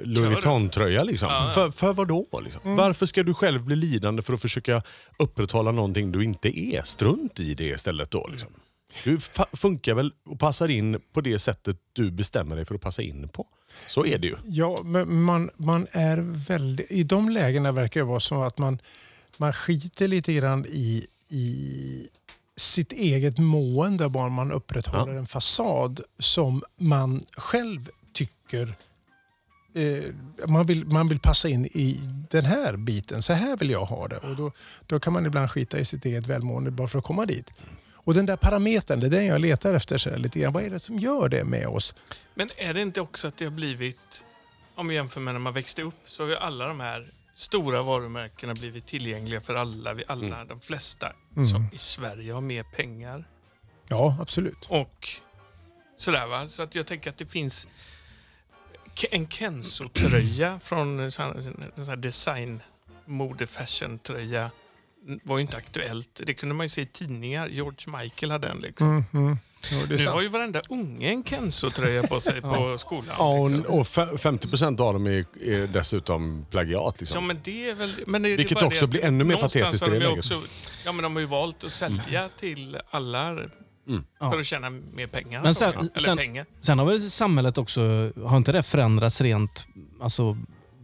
Louis Vuitton-tröja. Liksom. Ja, ja. För, för vad då? Liksom? Varför ska du själv bli lidande för att försöka upprätthålla någonting du inte är? Strunt i det istället då. Liksom. Du funkar väl och passar in på det sättet du bestämmer dig för att passa in på. Så är det ju. Ja, men man, man är väldigt... I de lägena verkar det vara så att man, man skiter lite grann i, i sitt eget mående bara man upprätthåller en fasad som man själv tycker eh, man, vill, man vill passa in i den här biten. Så här vill jag ha det. Och då, då kan man ibland skita i sitt eget välmående bara för att komma dit. Och den där parametern, det är den jag letar efter. Så lite grann. Vad är det som gör det med oss? Men är det inte också att det har blivit, om vi jämför med när man växte upp, så har ju alla de här stora varumärkena blivit tillgängliga för alla. Vi alla, de flesta som i Sverige har mer pengar. Ja, absolut. Och sådär va. Så att jag tänker att det finns en Kenzo-tröja från en sån här- design mode fashion tröja var ju inte aktuellt. Det kunde man ju se i tidningar. George Michael hade en liksom. Mm, mm. Jo, det är Nu sant. har ju varenda unge en Kenzo-tröja på sig på skolan. Ja, liksom. och, och fe- 50% av dem är, är dessutom plagiat. Liksom. Ja, men det är väl... Men det, Vilket det också det blir ännu mer patetiskt i det läget. också, Ja, men de har ju valt att sälja till alla Ja. för att tjäna mer pengar. Men sen- antagligen. Eller sen- pengar. Sen har väl samhället också, har inte det förändrats rent, alltså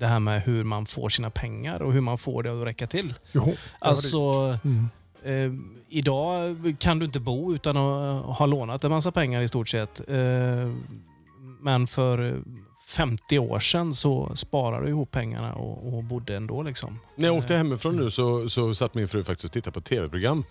det här med hur man får sina pengar och hur man får det att räcka till? Jo. Alltså, Mm. eh, idag kan du inte bo utan att ha lånat en massa pengar i stort sett. Eh, men för 50 år sedan så sparade du ihop pengarna och, och bodde ändå. Liksom. När jag åkte hemifrån nu så, så satt min fru faktiskt och tittade på tv-program.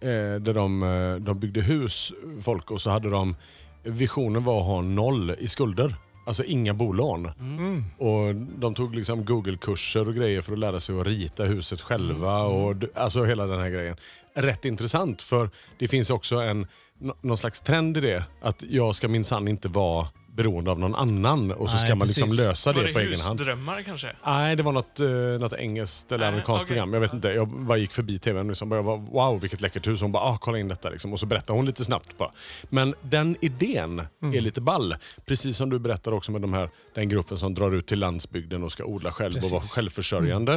Eh, där de, eh, de byggde hus, folk, och så hade de... Visionen var att ha noll i skulder. Alltså inga bolån. Mm. Och de tog liksom Google-kurser och grejer för att lära sig att rita huset själva. Mm. Och, alltså hela den här grejen. Rätt intressant för det finns också en nå- någon slags trend i det. Att jag ska minsann inte vara beroende av någon annan och så Nej, ska man liksom precis. lösa Var det det på egen hand. husdrömmar kanske? Nej, det var något, eh, något engelskt eller Nej, amerikanskt okej. program. Jag vet inte. Jag bara gick förbi tvn och liksom bara, jag var, wow vilket läckert hus. Hon bara, ah, kolla in detta. Liksom. Och så berättade hon lite snabbt bara. Men den idén är lite ball. Precis som du berättar också med de här, den gruppen som drar ut till landsbygden och ska odla själv och vara Precis. självförsörjande.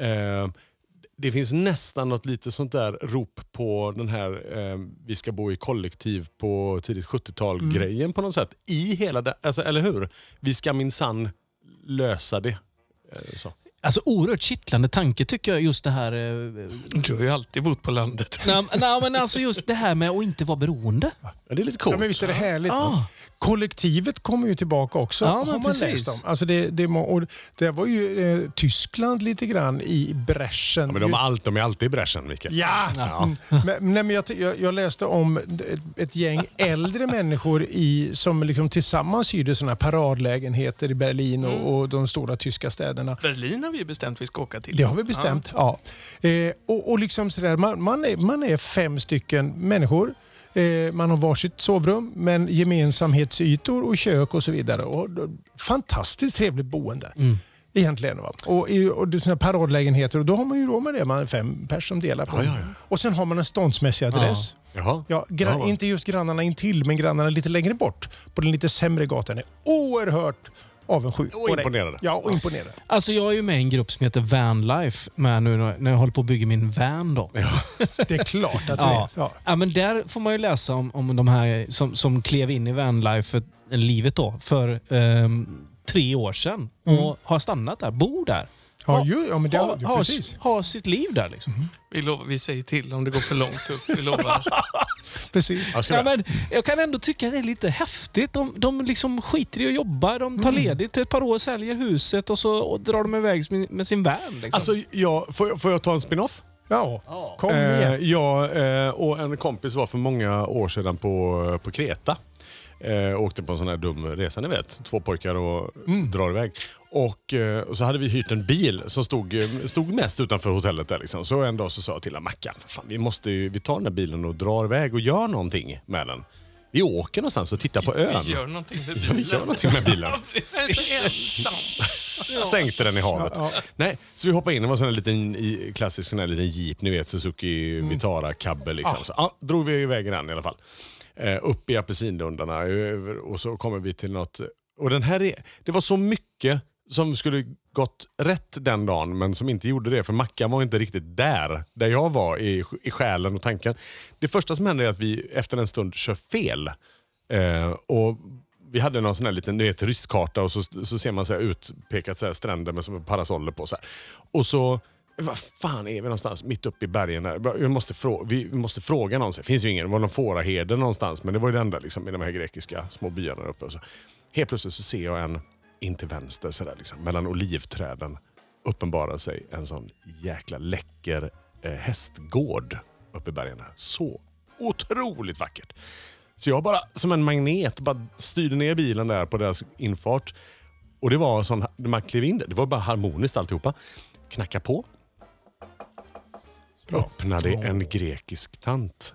Eh, det finns nästan något lite sånt där rop på den här eh, vi ska bo i kollektiv på tidigt 70-tal-grejen på något sätt. I hela det, alltså, eller hur? Vi ska minsann lösa det. Eh, Så. Alltså oerhört kittlande tanke tycker jag just det här... eh, Du har ju alltid bott på landet. Nej, nej, men alltså just det här med att inte vara beroende. Ja, det är lite coolt. Ja, men visst är det härligt? Ah. Kollektivet kommer ju tillbaka också. Ja, har man precis. läst om. Alltså det, det, och det var ju eh, Tyskland lite grann i bräschen. Ja, men de, är allt, de är alltid i bräschen, Mikael. Ja! Mm. Men, nej, men jag, jag, jag läste om ett, gäng äldre människor i, som liksom tillsammans hyrde såna paradlägenheter i Berlin och, och de stora tyska städerna. Berlin har vi bestämt vi ska åka till. Det har vi bestämt. Ja. Eh, och, och liksom sådär, man, man, är, man är fem stycken människor. Eh, man har varsitt sovrum, men gemensamhetsytor och kök och så vidare. Och, då- fantastiskt trevligt boende. Egentligen. Va? Och, och det såna paradlägenheter och då har man ju råd med det. Man är fem personer som delar på Ja, det. ja, ja. Och sen har man en ståndsmässig adress. Jaha. Ja, gra- Ja. Inte just grannarna intill, men grannarna lite längre bort. På den lite sämre gatan. är oerhört avundsjuk. Och på dig. imponerade. Ja, och imponerade. Alltså jag är ju med i en grupp som heter Vanlife med nu när jag håller på att bygga min van. Då. Det är klart att du Ja. är. Ja. Ja, men där får man ju läsa om, om de här som, som klev in i vanlife, för, eller livet då, för ehm, tre år sedan och har stannat där, bor där. Ja, Ha- ju, ja men det, ha, ja, ha, precis. ha sitt liv där liksom. Vi, lovar, vi säger till om det går för långt upp. Vi lovar. precis. Jag Ja, men jag kan ändå tycka att det är lite häftigt. De, de liksom skiter i att jobba, de tar ledigt ett par år, säljer huset och så och drar de iväg med, med sin van. Liksom. Alltså, jag, får, jag- får jag ta en spin-off? Ja, kom Eh, igen. jag eh, och en kompis var för många år sedan på, på Kreta. Eh, åkte på en sån här dum resa, ni vet. Två pojkar och drar iväg. Och, eh, och så hade vi hyrt en bil som stod, eh, stod mest utanför hotellet. Där liksom. Så en dag så sa jag till Mackan, "För fan, vi, måste, ju- vi tar den här bilen och drar iväg och gör någonting med den. Vi åker någonstans och tittar på ön. Vi gör någonting med Ja, vi gör någonting med bilen. Sänkte den i havet. Nej, så vi hoppade in, det var en liten klassisk sån här liten jeep, ni vet Suzuki Vitara Cabbe. Liksom. Så, ja, drog vi iväg den i alla fall. Eh, upp i apelsindundarna och så kommer vi till något... Och den här, det var så mycket som skulle gått rätt den dagen men som inte gjorde det för Mackan var inte riktigt där, där jag var i, i själen och tanken. Det första som händer är att vi efter en stund kör fel. Eh, och vi hade någon sån här liten vet, turistkarta och så, så ser man så här utpekat så här stränder med som parasoller på. Så här. Och så, vad fan är vi någonstans? Mitt uppe i bergen. Här. Vi, måste vi måste fråga någon. Det finns ju ingen, det var någon fåraherde någonstans men det var ju det enda liksom, i de här grekiska små byarna där uppe. Och så. Helt plötsligt så ser jag en, in till vänster så där, liksom, mellan olivträden uppenbarar sig en sån jäkla läcker eh, hästgård uppe i bergen. Här. Så otroligt vackert. Så jag bara som en magnet bara styrde ner bilen där på deras infart. Och det var sån, när man klev in där, det var bara harmoniskt alltihopa. Knacka på. Öppnade en grekisk tant.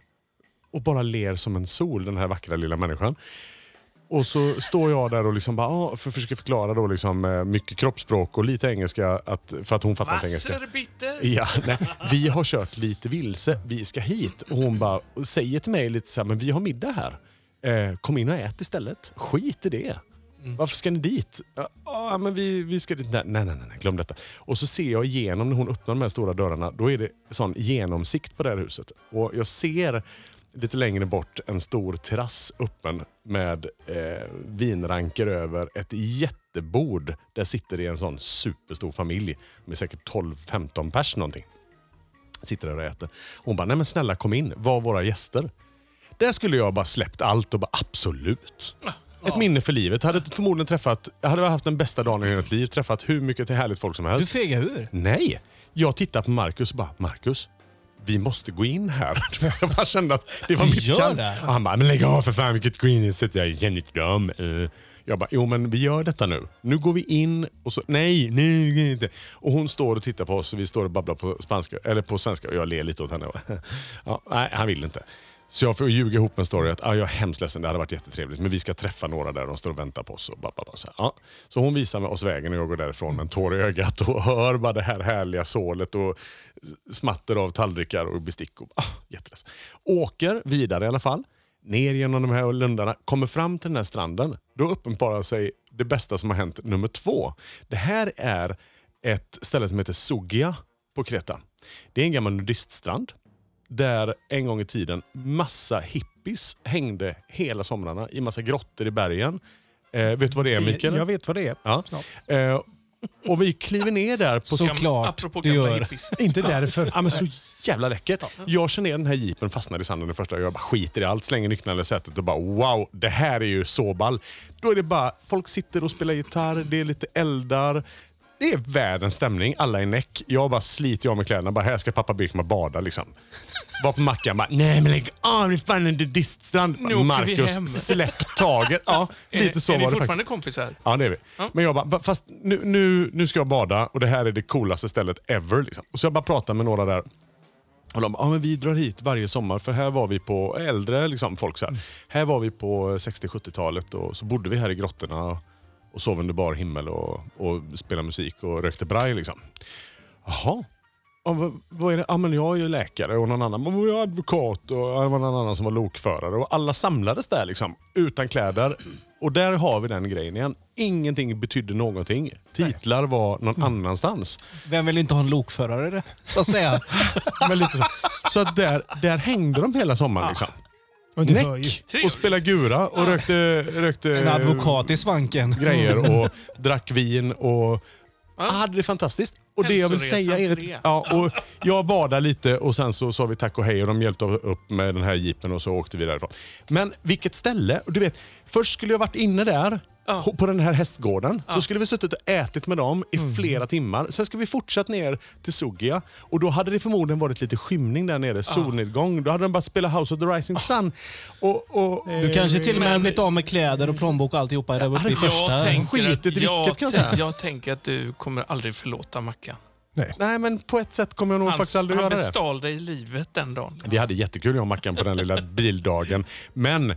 Och bara ler som en sol, den här vackra lilla människan. Och så står jag där och liksom bara, ah, för, försöker förklara då liksom, eh, mycket kroppsspråk och lite engelska, att, för att hon fattar inte engelska. Ja, nej, vi har kört lite vilse, vi ska hit. Och hon bara säger till mig lite så här, men vi har middag här. Eh, kom in och ät istället. Skit i det. Varför ska ni dit? Ja, ah, men vi, vi ska dit. Nej, nej, nej, nej, glöm detta. Och så ser jag igenom när hon öppnar de här stora dörrarna. Då är det sån genomsikt på det här huset. Och jag ser lite längre bort en stor terrass öppen med eh, vinranker över ett jättebord. Där sitter det en sån superstor familj med säkert 12-15 pers någonting. Sitter där och äter. Hon bara, nej men snälla kom in, var våra gäster. Där skulle jag bara släppt allt och bara absolut. Ett minne för livet. Jag hade förmodligen träffat, jag hade haft den bästa dagen i hela mitt liv. Träffat hur mycket till härligt folk som Du helst. fegar ur. Nej! Jag tittar på Marcus och bara, Marcus, vi måste gå in här. Jag bara kände att det var Vi mitt gör kall. Och han bara, men lägg av för fan vilket gå in sätt jag är jävligt dum. Eh. Jag bara, jo men vi gör detta nu. Nu går vi in och så, nej, nej, går inte. Och hon står och tittar på oss och vi står och babblar på spanska, eller på svenska och jag ler lite åt henne. Ja, nej, han vill inte. Så jag får ljuga ihop en story att ah, jag är hemskt ledsen, det hade varit jättetrevligt men vi ska träffa några där, de står och väntar på oss. Och bara, bara, så, här, ja. så hon visar med oss vägen och jag går därifrån med en tår i ögat och hör bara det här härliga sålet och smatter av tallrikar och bestick. Och, ah, jätteledsen. Åker vidare i alla fall, ner genom de här lundarna, kommer fram till den här stranden. Då uppenbarar sig det bästa som har hänt nummer två. Det här är ett ställe som heter Sugia på Kreta. Det är en gammal nudiststrand där en gång i tiden massa hippies hängde hela somrarna i massa grottor i bergen. Eh, vet du vad det är Mikael? Jag vet vad det är. Ja. Eh, och vi kliver ner där på Såklart Apropå du gör. hippies. Inte därför. Ja, men så jävla läckert. Jag kör ner den här jeepen, fastnar i sanden det första. Jag bara skiter i allt, slänger nycklarna i sätet och bara wow, det här är ju så ball. Då är det bara, folk sitter och spelar gitarr, det är lite eldar. Det är världens stämning, alla är näck. Jag bara sliter av mig kläderna, bara här ska pappa Bykman bada liksom. Var på mackan bara, nej men lägg av, det är fan en nudiststrand. Marcus, släpp taget. Ja, lite så är, är var det fortfarande kompisar? Ja, det är vi. Men jag bara, "Va, fast nu, nu, nu ska jag bada och det här är det coolaste stället ever. Liksom. Och så jag bara pratade med några där. Och de bara, ja, men vi drar hit varje sommar för här var vi på äldre liksom, folk. Så här. här var vi på 60-70-talet och så bodde vi här i grottorna och sov under bar himmel och, och spelade musik och rökte braj. Liksom. Jaha. Ja, vad, vad är det? Ja, men jag är ju läkare och någon annan men jag är advokat och det var någon annan som var lokförare. Och alla samlades där liksom, utan kläder. Och där har vi den grejen igen. Ingenting betydde någonting. Titlar var någon annanstans. Vem vill inte ha en lokförare? Så att säga. Men lite så så att där, där hängde de hela sommaren. Liksom. Näck och spelade gura och rökte, rökte En advokat i svanken. grejer och drack vin och hade det fantastiskt. Och det jag vill säga är att, ja, och jag badade lite och sen så sa vi tack och hej och de hjälpte upp med den här jeepen och så åkte vi därifrån. Men vilket ställe! Och Du vet, först skulle jag varit inne där Ja. på den här hästgården. Så skulle vi suttit och ätit med dem i flera timmar. Sen ska vi fortsatt ner till Sugia och då hade det förmodligen varit lite skymning där nere, solnedgång. Då hade de bara spelat House of the Rising Sun. Och, och, Du kanske till och med Men- blivit av med kläder och plånbok och alltihopa i hade första. Jag tänker, Skitet i vilket, kan jag säga. jag tänker att du kommer aldrig förlåta Mackan. Nej. Nej, men på ett sätt kommer jag nog Han, faktiskt aldrig han göra det. bestal dig i livet den dagen. Vi hade jättekul jag och Mackan på den lilla bildagen. Men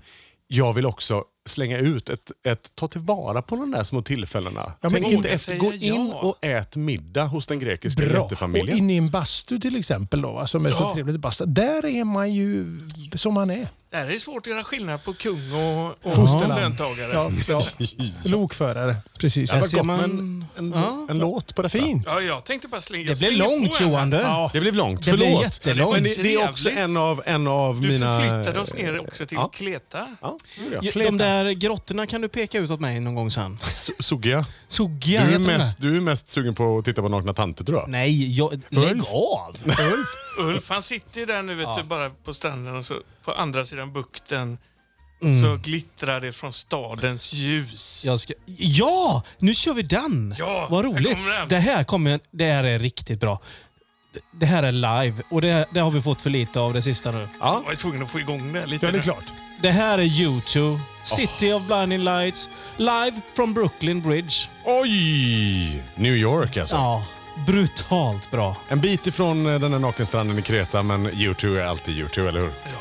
jag vill också slänga ut ett, ett ta tillvara på de där små tillfällena. men Tänk inte efter, gå in ja. och ät middag hos den grekiska Bra. Och jättefamiljen. inne i en bastu till exempel, då, som är så Ja. trevligt. Basta. Där är man ju som man är. Det här är svårt att göra skillnad på kung och, och Fosterland. löntagare. Ja, ja. Lokförare, precis. Det var ser gott man- en, en, Ja. en låt på detta. Fint. Ja, jag tänkte bara slänga Det blev långt. Johan du. Ja. Det blev långt, Det förlåt. blev jättelångt. Men det, det är också en av, en av Du mina... förflyttade oss ner också till Ja. Kleta. Ja, det gjorde jag. Ja, De där grottorna kan du peka ut åt mig någon gång sen. Sugia, Sogia du är, mest, du är mest sugen på att titta på nakna tanter tror jag. Nej, jag, lägg Ulf. av. Ulf han sitter ju där nu vet du, bara på stranden och så på andra sidan bukten Mm. så glittrar det från stadens ljus. Jag ska... Ja, nu kör vi den. Ja, Vad här roligt. den. Det här, kommer, det här är riktigt bra. Det- här är live och det, det har vi fått för lite av det sista nu. Jag var tvungen att få igång det lite. Ja, det är klart. Det här är U2, City of Blinding Lights, live from Brooklyn Bridge. Oj! New York alltså. Ja, brutalt bra. En bit ifrån eh, den här nakenstranden i Kreta, men U2 är alltid U2, eller hur? Åh,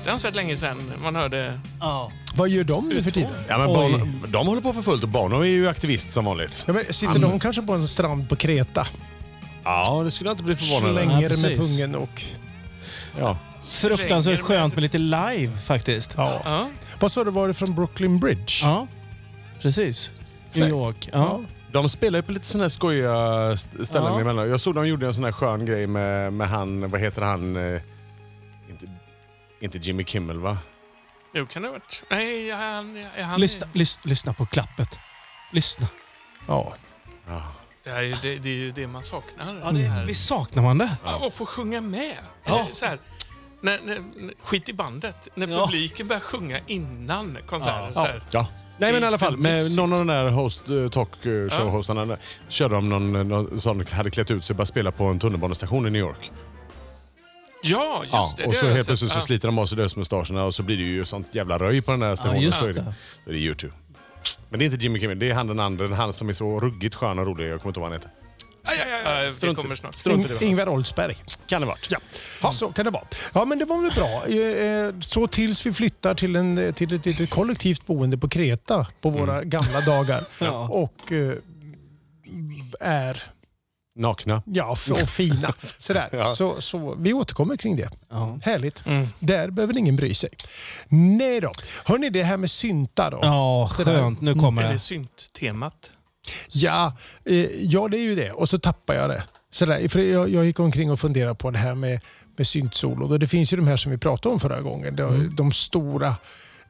fruktansvärt länge sedan man hörde... Ja. Vad gör de nu för tiden? Ja, men. Bono, de håller på för fullt och Bono är ju aktivist som vanligt. Ja, men sitter de kanske på en strand på Kreta? Ja, det skulle jag inte bli förvånad över. Slänger Ja, med precis. pungen och... Ja. Fruktansvärt skönt med lite live faktiskt. Ja. Ja. Vad sa du, var det från Brooklyn Bridge? Ja, precis. New Fräckt. York. Ja. De spelar ju på lite sådana här skojiga st- ställen Ja. emellan. Jag såg de gjorde en sån här skön grej med, med han, vad heter han? eh, inte Jimmy Kimmel va? Jo, kan det ha varit. Nej, han... är han Lyssna, lys, lyssna på klappet. Lyssna. Ja. Det, här är, det, det är ju det man saknar. Ja, det, här. visst saknar man det? Ja, och få sjunga med. Ja. Eh, Så här, när, när, skit i bandet. När Ja. publiken börjar sjunga innan konserten. Ja. Så här. Ja. Nej men i alla fall, med någon av de där host, eh, talk eh, show-hostarna där, körde de någon, någon som hade klätt ut sig och började spela på en tunnelbanestation i New York. Ja, just Ja, det. och det så helt plötsligt så Ja. sliter de av sig lösmustascherna och så blir det ju sånt jävla röj på den där stationen. just så är det. Så är det YouTube. Men det är inte Jimmy Kimmel, det är han den andra, han som är så ruggigt skön och rolig. Jag kommer inte ihåg vad han heter. Strunt i- kommer snart. Strunt i det. Ing- Ingvar Oldsberg. Kan det varit. Ja. ja, så kan det vara. Ja, men det var väl bra. Eh, eh, Så tills vi flyttar till, en, till ett litet kollektivt boende på Kreta på våra gamla dagar. Ja. Och eh, är Nakna. ja, och fina. Sådär. Ja. Så, så vi återkommer kring det. Ja. Härligt. Mm. Där behöver ingen bry sig. Nej då. Hörni, det här med syntar då. Ja, Sådär. skönt. Nu kommer Är det det. synt-temat? Ja, eh, ja, det är ju det. Och så tappar jag det. Sådär, för jag, jag gick omkring och funderade på det här med, med syntsolo. Och det finns ju de här som vi pratade om förra gången. De, de stora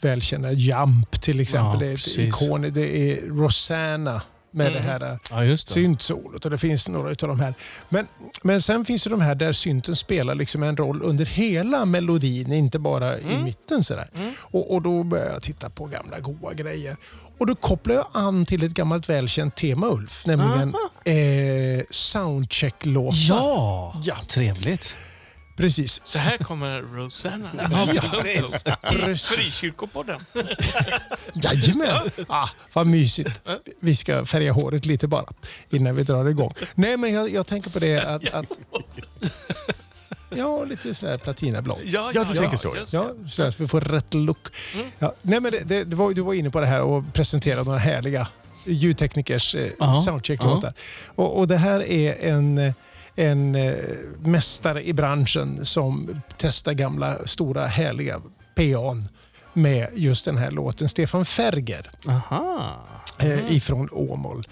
välkända Jump till exempel. Ja, det är ett ikon. Det är Rosanna med det här eh, Ja, det. syntsolot och det finns några av de här. Men, men sen finns det de här där synten spelar liksom en roll under hela melodin, inte bara i mitten. Sådär. Och, och då börjar jag titta på gamla goa grejer. Och då kopplar jag an till ett gammalt välkänt tema Ulf, nämligen eh, soundcheck-låtar. Ja, Ja. trevligt. Precis. Så här kommer Rosanna. Ja, precis. I Frikyrkopodden. Jajamän! Ah, vad mysigt. Vi ska färga håret lite bara innan vi drar igång. Nej, men jag, jag tänker på det att... att ja, lite sådär platinablond. Ja, Ja, du tänker så. Ja, så att vi får rätt look. Ja, nej, men det, det, det var, du var inne på det här och presenterade några härliga ljudteknikers eh, Ja, soundcheck-låtar. Och, och det här är en, eh, en eh, mästare i branschen som testar gamla, stora, härliga PA'n med just den här låten. Stefan Ferger Aha. eh, ifrån Åmål.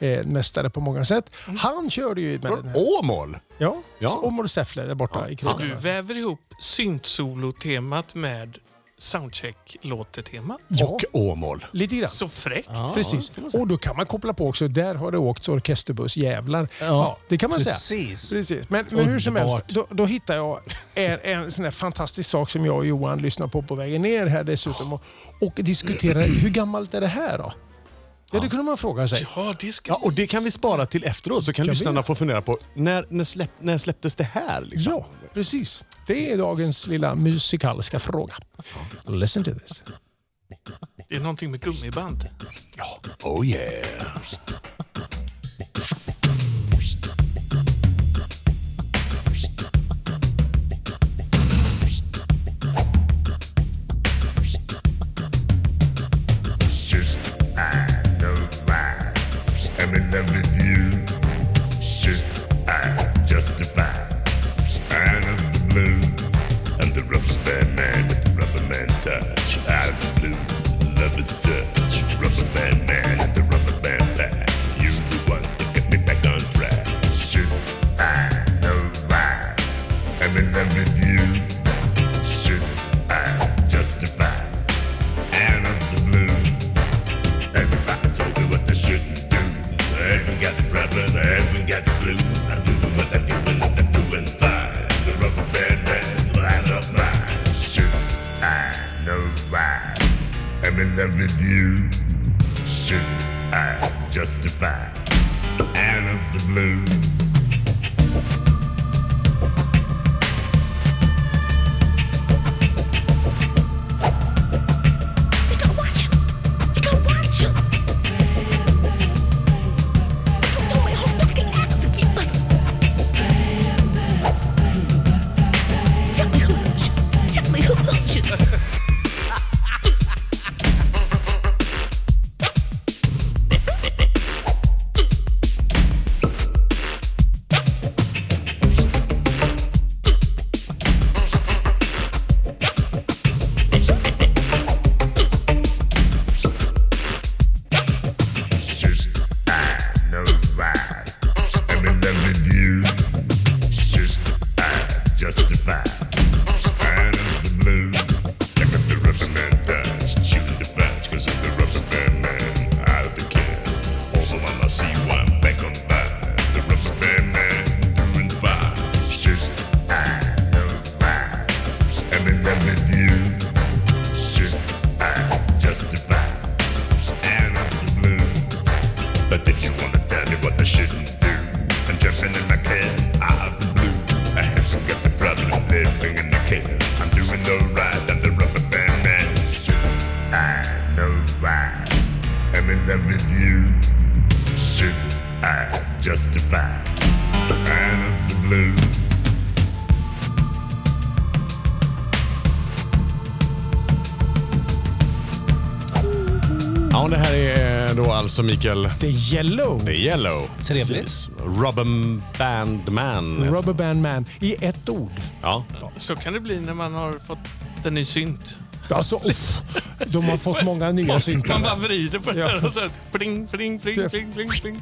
Eh, mästare på många sätt. Han körde ju med den Från här. Åmål? Ja, Ja. Åmål Säffle där borta i Så du väver ihop synt-solo-temat med soundcheck-låtetemat? Ja. Och Åmål. Lite grann. Så fräckt. Ja. Precis. Och då kan man koppla på också, där har det åkt orkesterbuss jävlar. Ja, Ja, det kan man säga. Precis. Precis. Men, men hur som helst, då, då hittar jag en, en sån här fantastisk sak som jag och Johan lyssnar på på vägen ner här dessutom och, och diskuterar hur gammalt är det här då? Ja, det kunde man fråga sig. Ja, det ska... Ja, och det kan vi spara till efteråt så kan vi lyssnarna få fundera på när, när, släpp, när släpptes det här? Liksom? Ja, precis. Det är dagens lilla musikaliska fråga. Listen to this. Det är någonting med gummiband. Oh yeah. Just I know why I'm in love with I'm in love with you. Should I justify? Out of the blue. Alltså Mikael, Det är Yellow. det är Yellow. Trevligt. Rubber Band Man. Rubber Band Man i ett ord. Ja. Så kan det bli när man har fått en ny synt. Alltså, uff, de har fått många nya Man bara syntar. vrider på Ja. den och så pling, pling, pling, pling, pling, pling.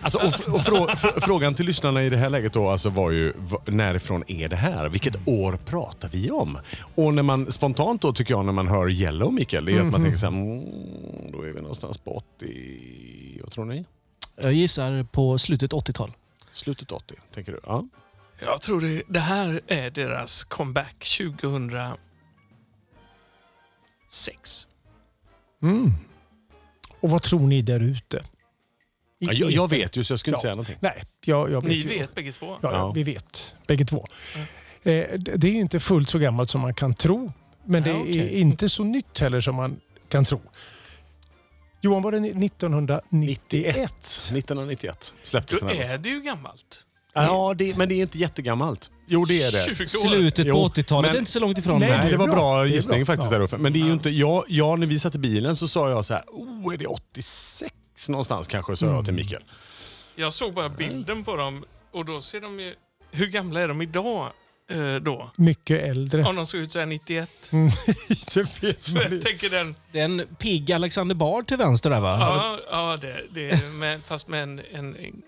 Alltså, och, och frå, fr- frågan till lyssnarna i det här läget då alltså var ju närifrån är det här? Vilket år pratar vi om? Och när man spontant då tycker jag när man hör Yellow Mikael, det är att man tänker så här, mm, då är vi någonstans på 80, vad tror ni? Jag gissar på slutet 80-tal. Slutet 80, tänker du? Ja. Jag tror det, det här är deras comeback 2006. Och vad tror ni där ute? I- Ja, Jag, jag vet ju så jag skulle inte säga någonting. Nej, jag, jag vet Ni ju. vet bägge två. Ja, Ja. vi vet. Bägge två. Eh, det det är inte fullt så gammalt som man kan tro. Men det Ja, är inte så nytt heller som man kan tro. Johan, var det ni- 1991? 1991 släpptes Då den här. är det ju gammalt. Ja, det, men det är inte jättegammalt. Jo, det är det. 20 år. Slutet på 80-talet men- är inte så långt ifrån. Nej, det är var bra. bra Det gissning bra. faktiskt Ja. där Uffe. Men det är ju inte, jag, jag, när vi satt i bilen så sa jag så här, oh, är det 86 någonstans kanske, sa jag till Mikael. Jag såg bara bilden på dem och då ser de ju... Hur gamla är de idag eh, då? Mycket äldre. Om de såg ut så här 91. det vet man Jag ju. tänker den... Det är en pigg Alexander Bard till vänster där va? Ja, ja det, det är med, fast med en, en, en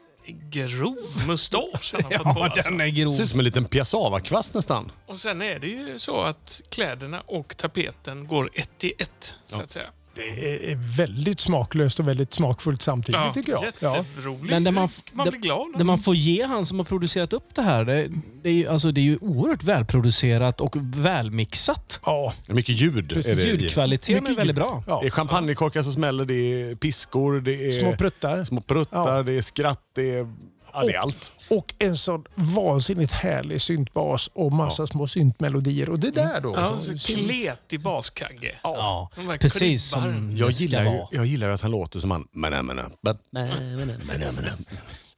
grov mustasch han har fått på. Alltså. den är grov. Ser ut som en liten piassavakvast nästan. Och sen är det ju så att kläderna och tapeten går ett i ett, så att säga. Det är väldigt smaklöst och väldigt smakfullt samtidigt tycker jag. Ja. Jätteroligt. Men det man, man blir glad. det man får ge han som har producerat upp det här, det, det, är, ju, alltså, det är ju oerhört välproducerat och välmixat. Ja, är Mycket ljud Precis. är det. Ljudkvaliteten är Mycket väldigt ljud. bra. ja. Det är champagnekorkar som smäller, det är piskor, det är Små pruttar. små pruttar, Ja. det är skratt, det är, ja, det är allt. Och en sån vansinnigt härlig syntbas och massa små syntmelodier. Och det där då. Ja, så- kletig baskagge. Ja, där precis som Jag gillar, ju, jag gillar att han låter som han...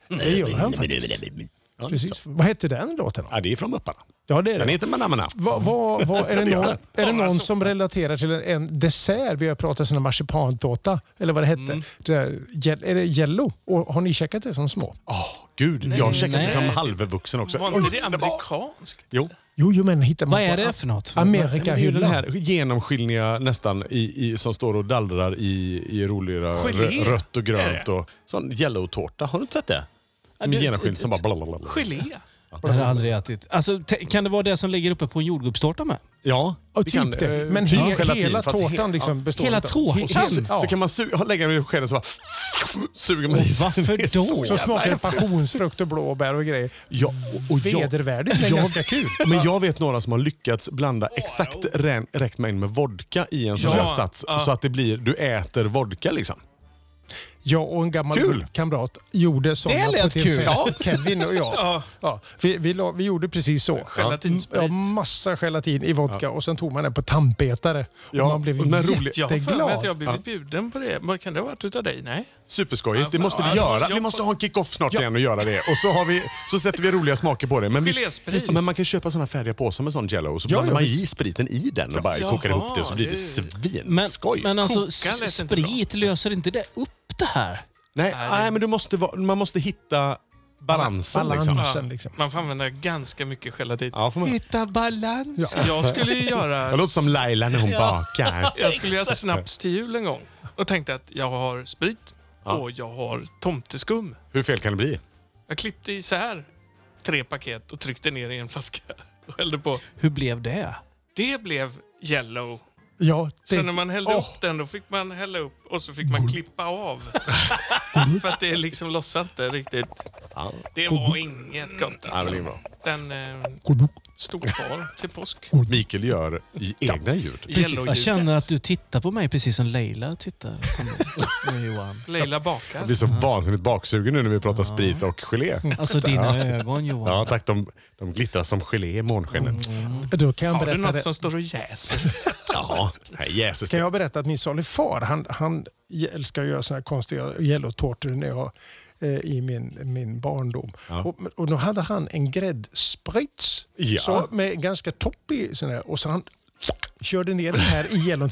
Det gör han faktiskt. Precis. Vad hette den låten? då? Ja, det är från Mupparna. Ja, det är Den det. heter Mana, mana. Vad, vad, vad, är det någon, den. är det någon så. som relaterar till en, en dessert? Vi har pratat om marsipantårta, eller vad det hette. Det där, gel- är det Jello? Och har ni käkat det som små? Åh, gud. jag har käkat det som nej. halvvuxen också. Var inte det amerikanskt? Jo. Jo, jo men hittar man Vad är det för något? Men det är den här genomskinliga nästan i, i, som står och dallrar i, i roliga rött och grönt. Och, sån yellow-tårta. Har du inte sett det? Som det- är genomskinlig som bara... det- blablabla. Gelé? Det har jag aldrig ätit. Alltså, kan det vara det som ligger uppe på en jordgubbstårta med? Ja, Ja, det typ kan, det. eh, Men typ he, gelatin, hela tårtan liksom består Hela tårtan? he- he- Så, så kan man lägga den i skeden så bara suger man i sig. varför Det så då? Som jävla smakar häftigt. passionsfrukt och blåbär och grejer. Ja, och, och jag, Vedervärdigt men jag- ganska kul. Men jag vet några som har lyckats blanda exakt rä- rätt mängd med vodka i en sån Ja, här sats. ja. Så att det blir, du äter vodka liksom. Jag och en gammal Kul. kamrat gjorde sådana Det på till kul. fest. Kevin och jag. Ja. Ja, vi, vi, la, vi gjorde precis så. Gelatinsprit. Ja, massa gelatin i vodka och sen tog man den på tandpetare. Ja, och man blev men roligt. Jag har att jätteglad. jag blivit bjuden på det. Men Kan det ha varit utav dig? Nej? Superskojigt. Det måste vi Ja, göra. Vi måste ha en kick-off snart igen och göra det. Och så, har vi, så sätter vi roliga smaker på det. Men, vi, men man kan köpa såna färdiga påsar med sån jello och så Ja, blandar ja, man i spriten i den och bara kokar ihop det och så blir det det- Men, svinskoj. men alltså, sprit, löser inte det upp det här? nej, nej, men du måste vara, man måste hitta balansen. Balans. Liksom. Liksom. Man får använda ganska mycket gelatin. Ja, får man. Hitta balans. Jag skulle ju göra... Jag låter som Laila när hon bakar. Jag skulle göra snaps till jul en gång och tänkte att jag har sprit och jag har tomteskum. Hur fel kan det bli? Jag klippte isär tre paket och tryckte ner i en flaska och hällde på. Hur blev det? Det blev yellow. Ja, det, Så när man hällde Åh. upp den då fick man hälla upp och så fick man klippa av. För att det liksom lossade inte riktigt. Det var inget gott alltså. Den, eh, stod kvar till påsk. Mikael gör egna ljud. Jag känner att du tittar på mig precis som Leila tittar på mig. Johan. Leila bakar. Jag blir så vansinnigt baksugen nu när vi pratar sprit och gelé. Alltså dina ögon Johan. Ja tack, de, de glittrar som gelé i månskenet. Då kan jag Har du berätta något det. som står och jäser? Ja, här jäses Kan jag berätta att min salig far, han, han älskar att göra såna här konstiga yellowtårtor när jag, i min, min barndom. Och, och då hade han en gräddsprits Ja. så med ganska toppig sån här, och så han körde ner den här i yellon.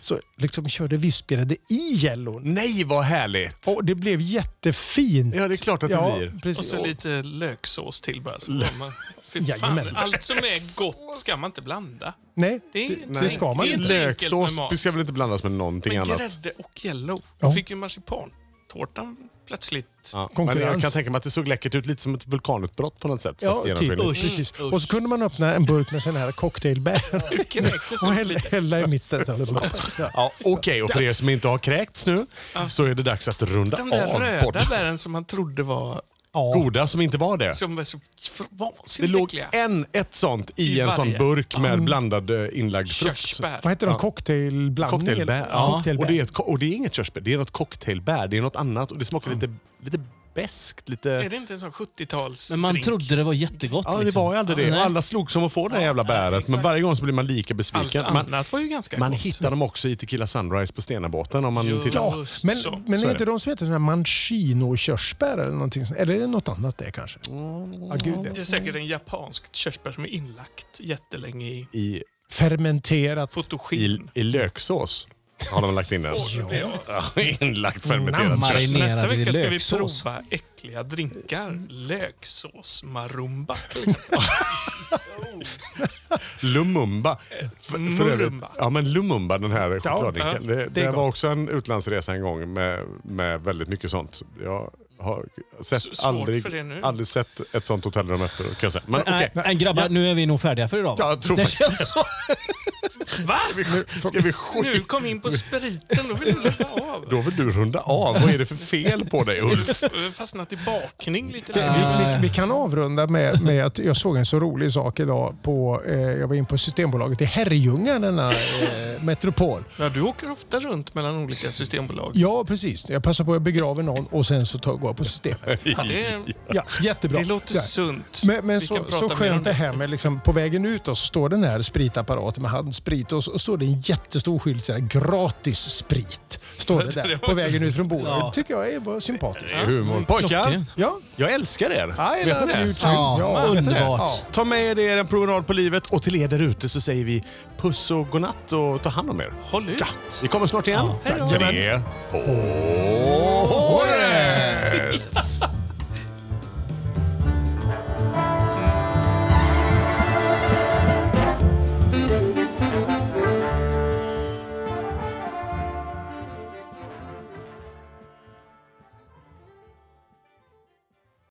Så liksom körde vispgrädde i yellon. Nej vad härligt! Och det blev jättefint. Ja, det är klart att det ja, blir. Precis. Och så lite löksås till bara. Så man, fy fan, allt som är gott ska man inte blanda. Nej, Det är det, det ska man det inte. Löksås ska väl inte blandas med någonting Men annat? grädde och yellow. Ja. Då fick ju marsipantårtan plötsligt... Ja, men Konkurrens. jag kan tänka mig att det såg läckert ut, lite som ett vulkanutbrott på något sätt. Ja, fast typ. genomskinligt. Precis. Och så kunde man öppna en burk med sån här cocktailbär och hälla, hälla i mitten. Ja. Ja, Okej, och för er som inte har kräkts nu så är det dags att runda De där av röda podden. bären som man trodde var... Goda som inte var det. Som var så Det låg en, ett sånt i, I en sån varje. burk med blandad eh, inlagd frukt. Vad heter de? Cocktailblandning? Cocktailbär. Ja. Cocktailbär. Och, det är ett, och det är inget körsbär, det är något cocktailbär. Det är något annat och det smakar lite, lite beskt. Lite... Är det inte en sån 70-tals Men man drink? trodde det var jättegott. Ja, det liksom. var ju aldrig det. Nej. Och alla slog som att få det här jävla bäret. Men varje gång så blir man lika Allt besviken. Man, annat var ju ganska man gott. hittar dem också i Tequila Sunrise på Stenabåten. Om man Jo. tittar. Ja, men, så. men Så är är inte det. de som heter här manchino-körsbär eller någonting sånt? Eller är det något annat det kanske? Ja, gud Det är vet. säkert en japanskt körsbär som är inlagt jättelänge i I, Fermenterat. i, fotogen. I löksås har de lagt in den. Ja, inlagt fermenterad Namn. körsbär. Marinerad Nästa vecka ska vi prova äckliga drinkar. Löksås marumba till exempel. Lumumba. För, för övrigt, ja, men Lumumba, den här chokladdrinken. ja, det, det det, var också en utlandsresa en gång med, med väldigt mycket sånt. Jag har sett, aldrig, aldrig sett ett sånt hotellrum efter. Kan jag säga. Men Nej, okej. nej, grabbar, nu är vi nog färdiga för idag. Ja, jag tror det faktiskt känns så. Va? Ska vi? Nu kom vi in på spriten, då vill du lägga av. Då vill du runda av. Vad är det för fel på dig Ulf? Du har fastnat i bakning lite Vi, där. vi, vi kan avrunda med, med att jag såg en så rolig sak idag. På, eh, jag var in på Systembolaget i Herrljunga, denna eh, metropol. Ja, du åker ofta runt mellan olika systembolag. Ja, precis. Jag passar på att begrava någon och sen så tar, går jag på systemet. Ja, det, Ja, jättebra. det låter här. sunt. Men, men så, så skönt det det. här med liksom, på vägen ut då, så står den här spritapparaten med handsprit och så står det en jättestor skylt så här, gratis sprit. Står det där på vägen ut från bordet. Ja. Det tycker jag är, var sympatiskt. Det är humor. Pojkar. Ja, jag älskar er. I Vet love you too. Ja, Ja, underbart. Ja. Ta med er en promenad på livet och till er där ute så säger vi puss och godnatt och ta hand om er. Håll ut. Vi kommer snart igen. Hej då. Tre på håret!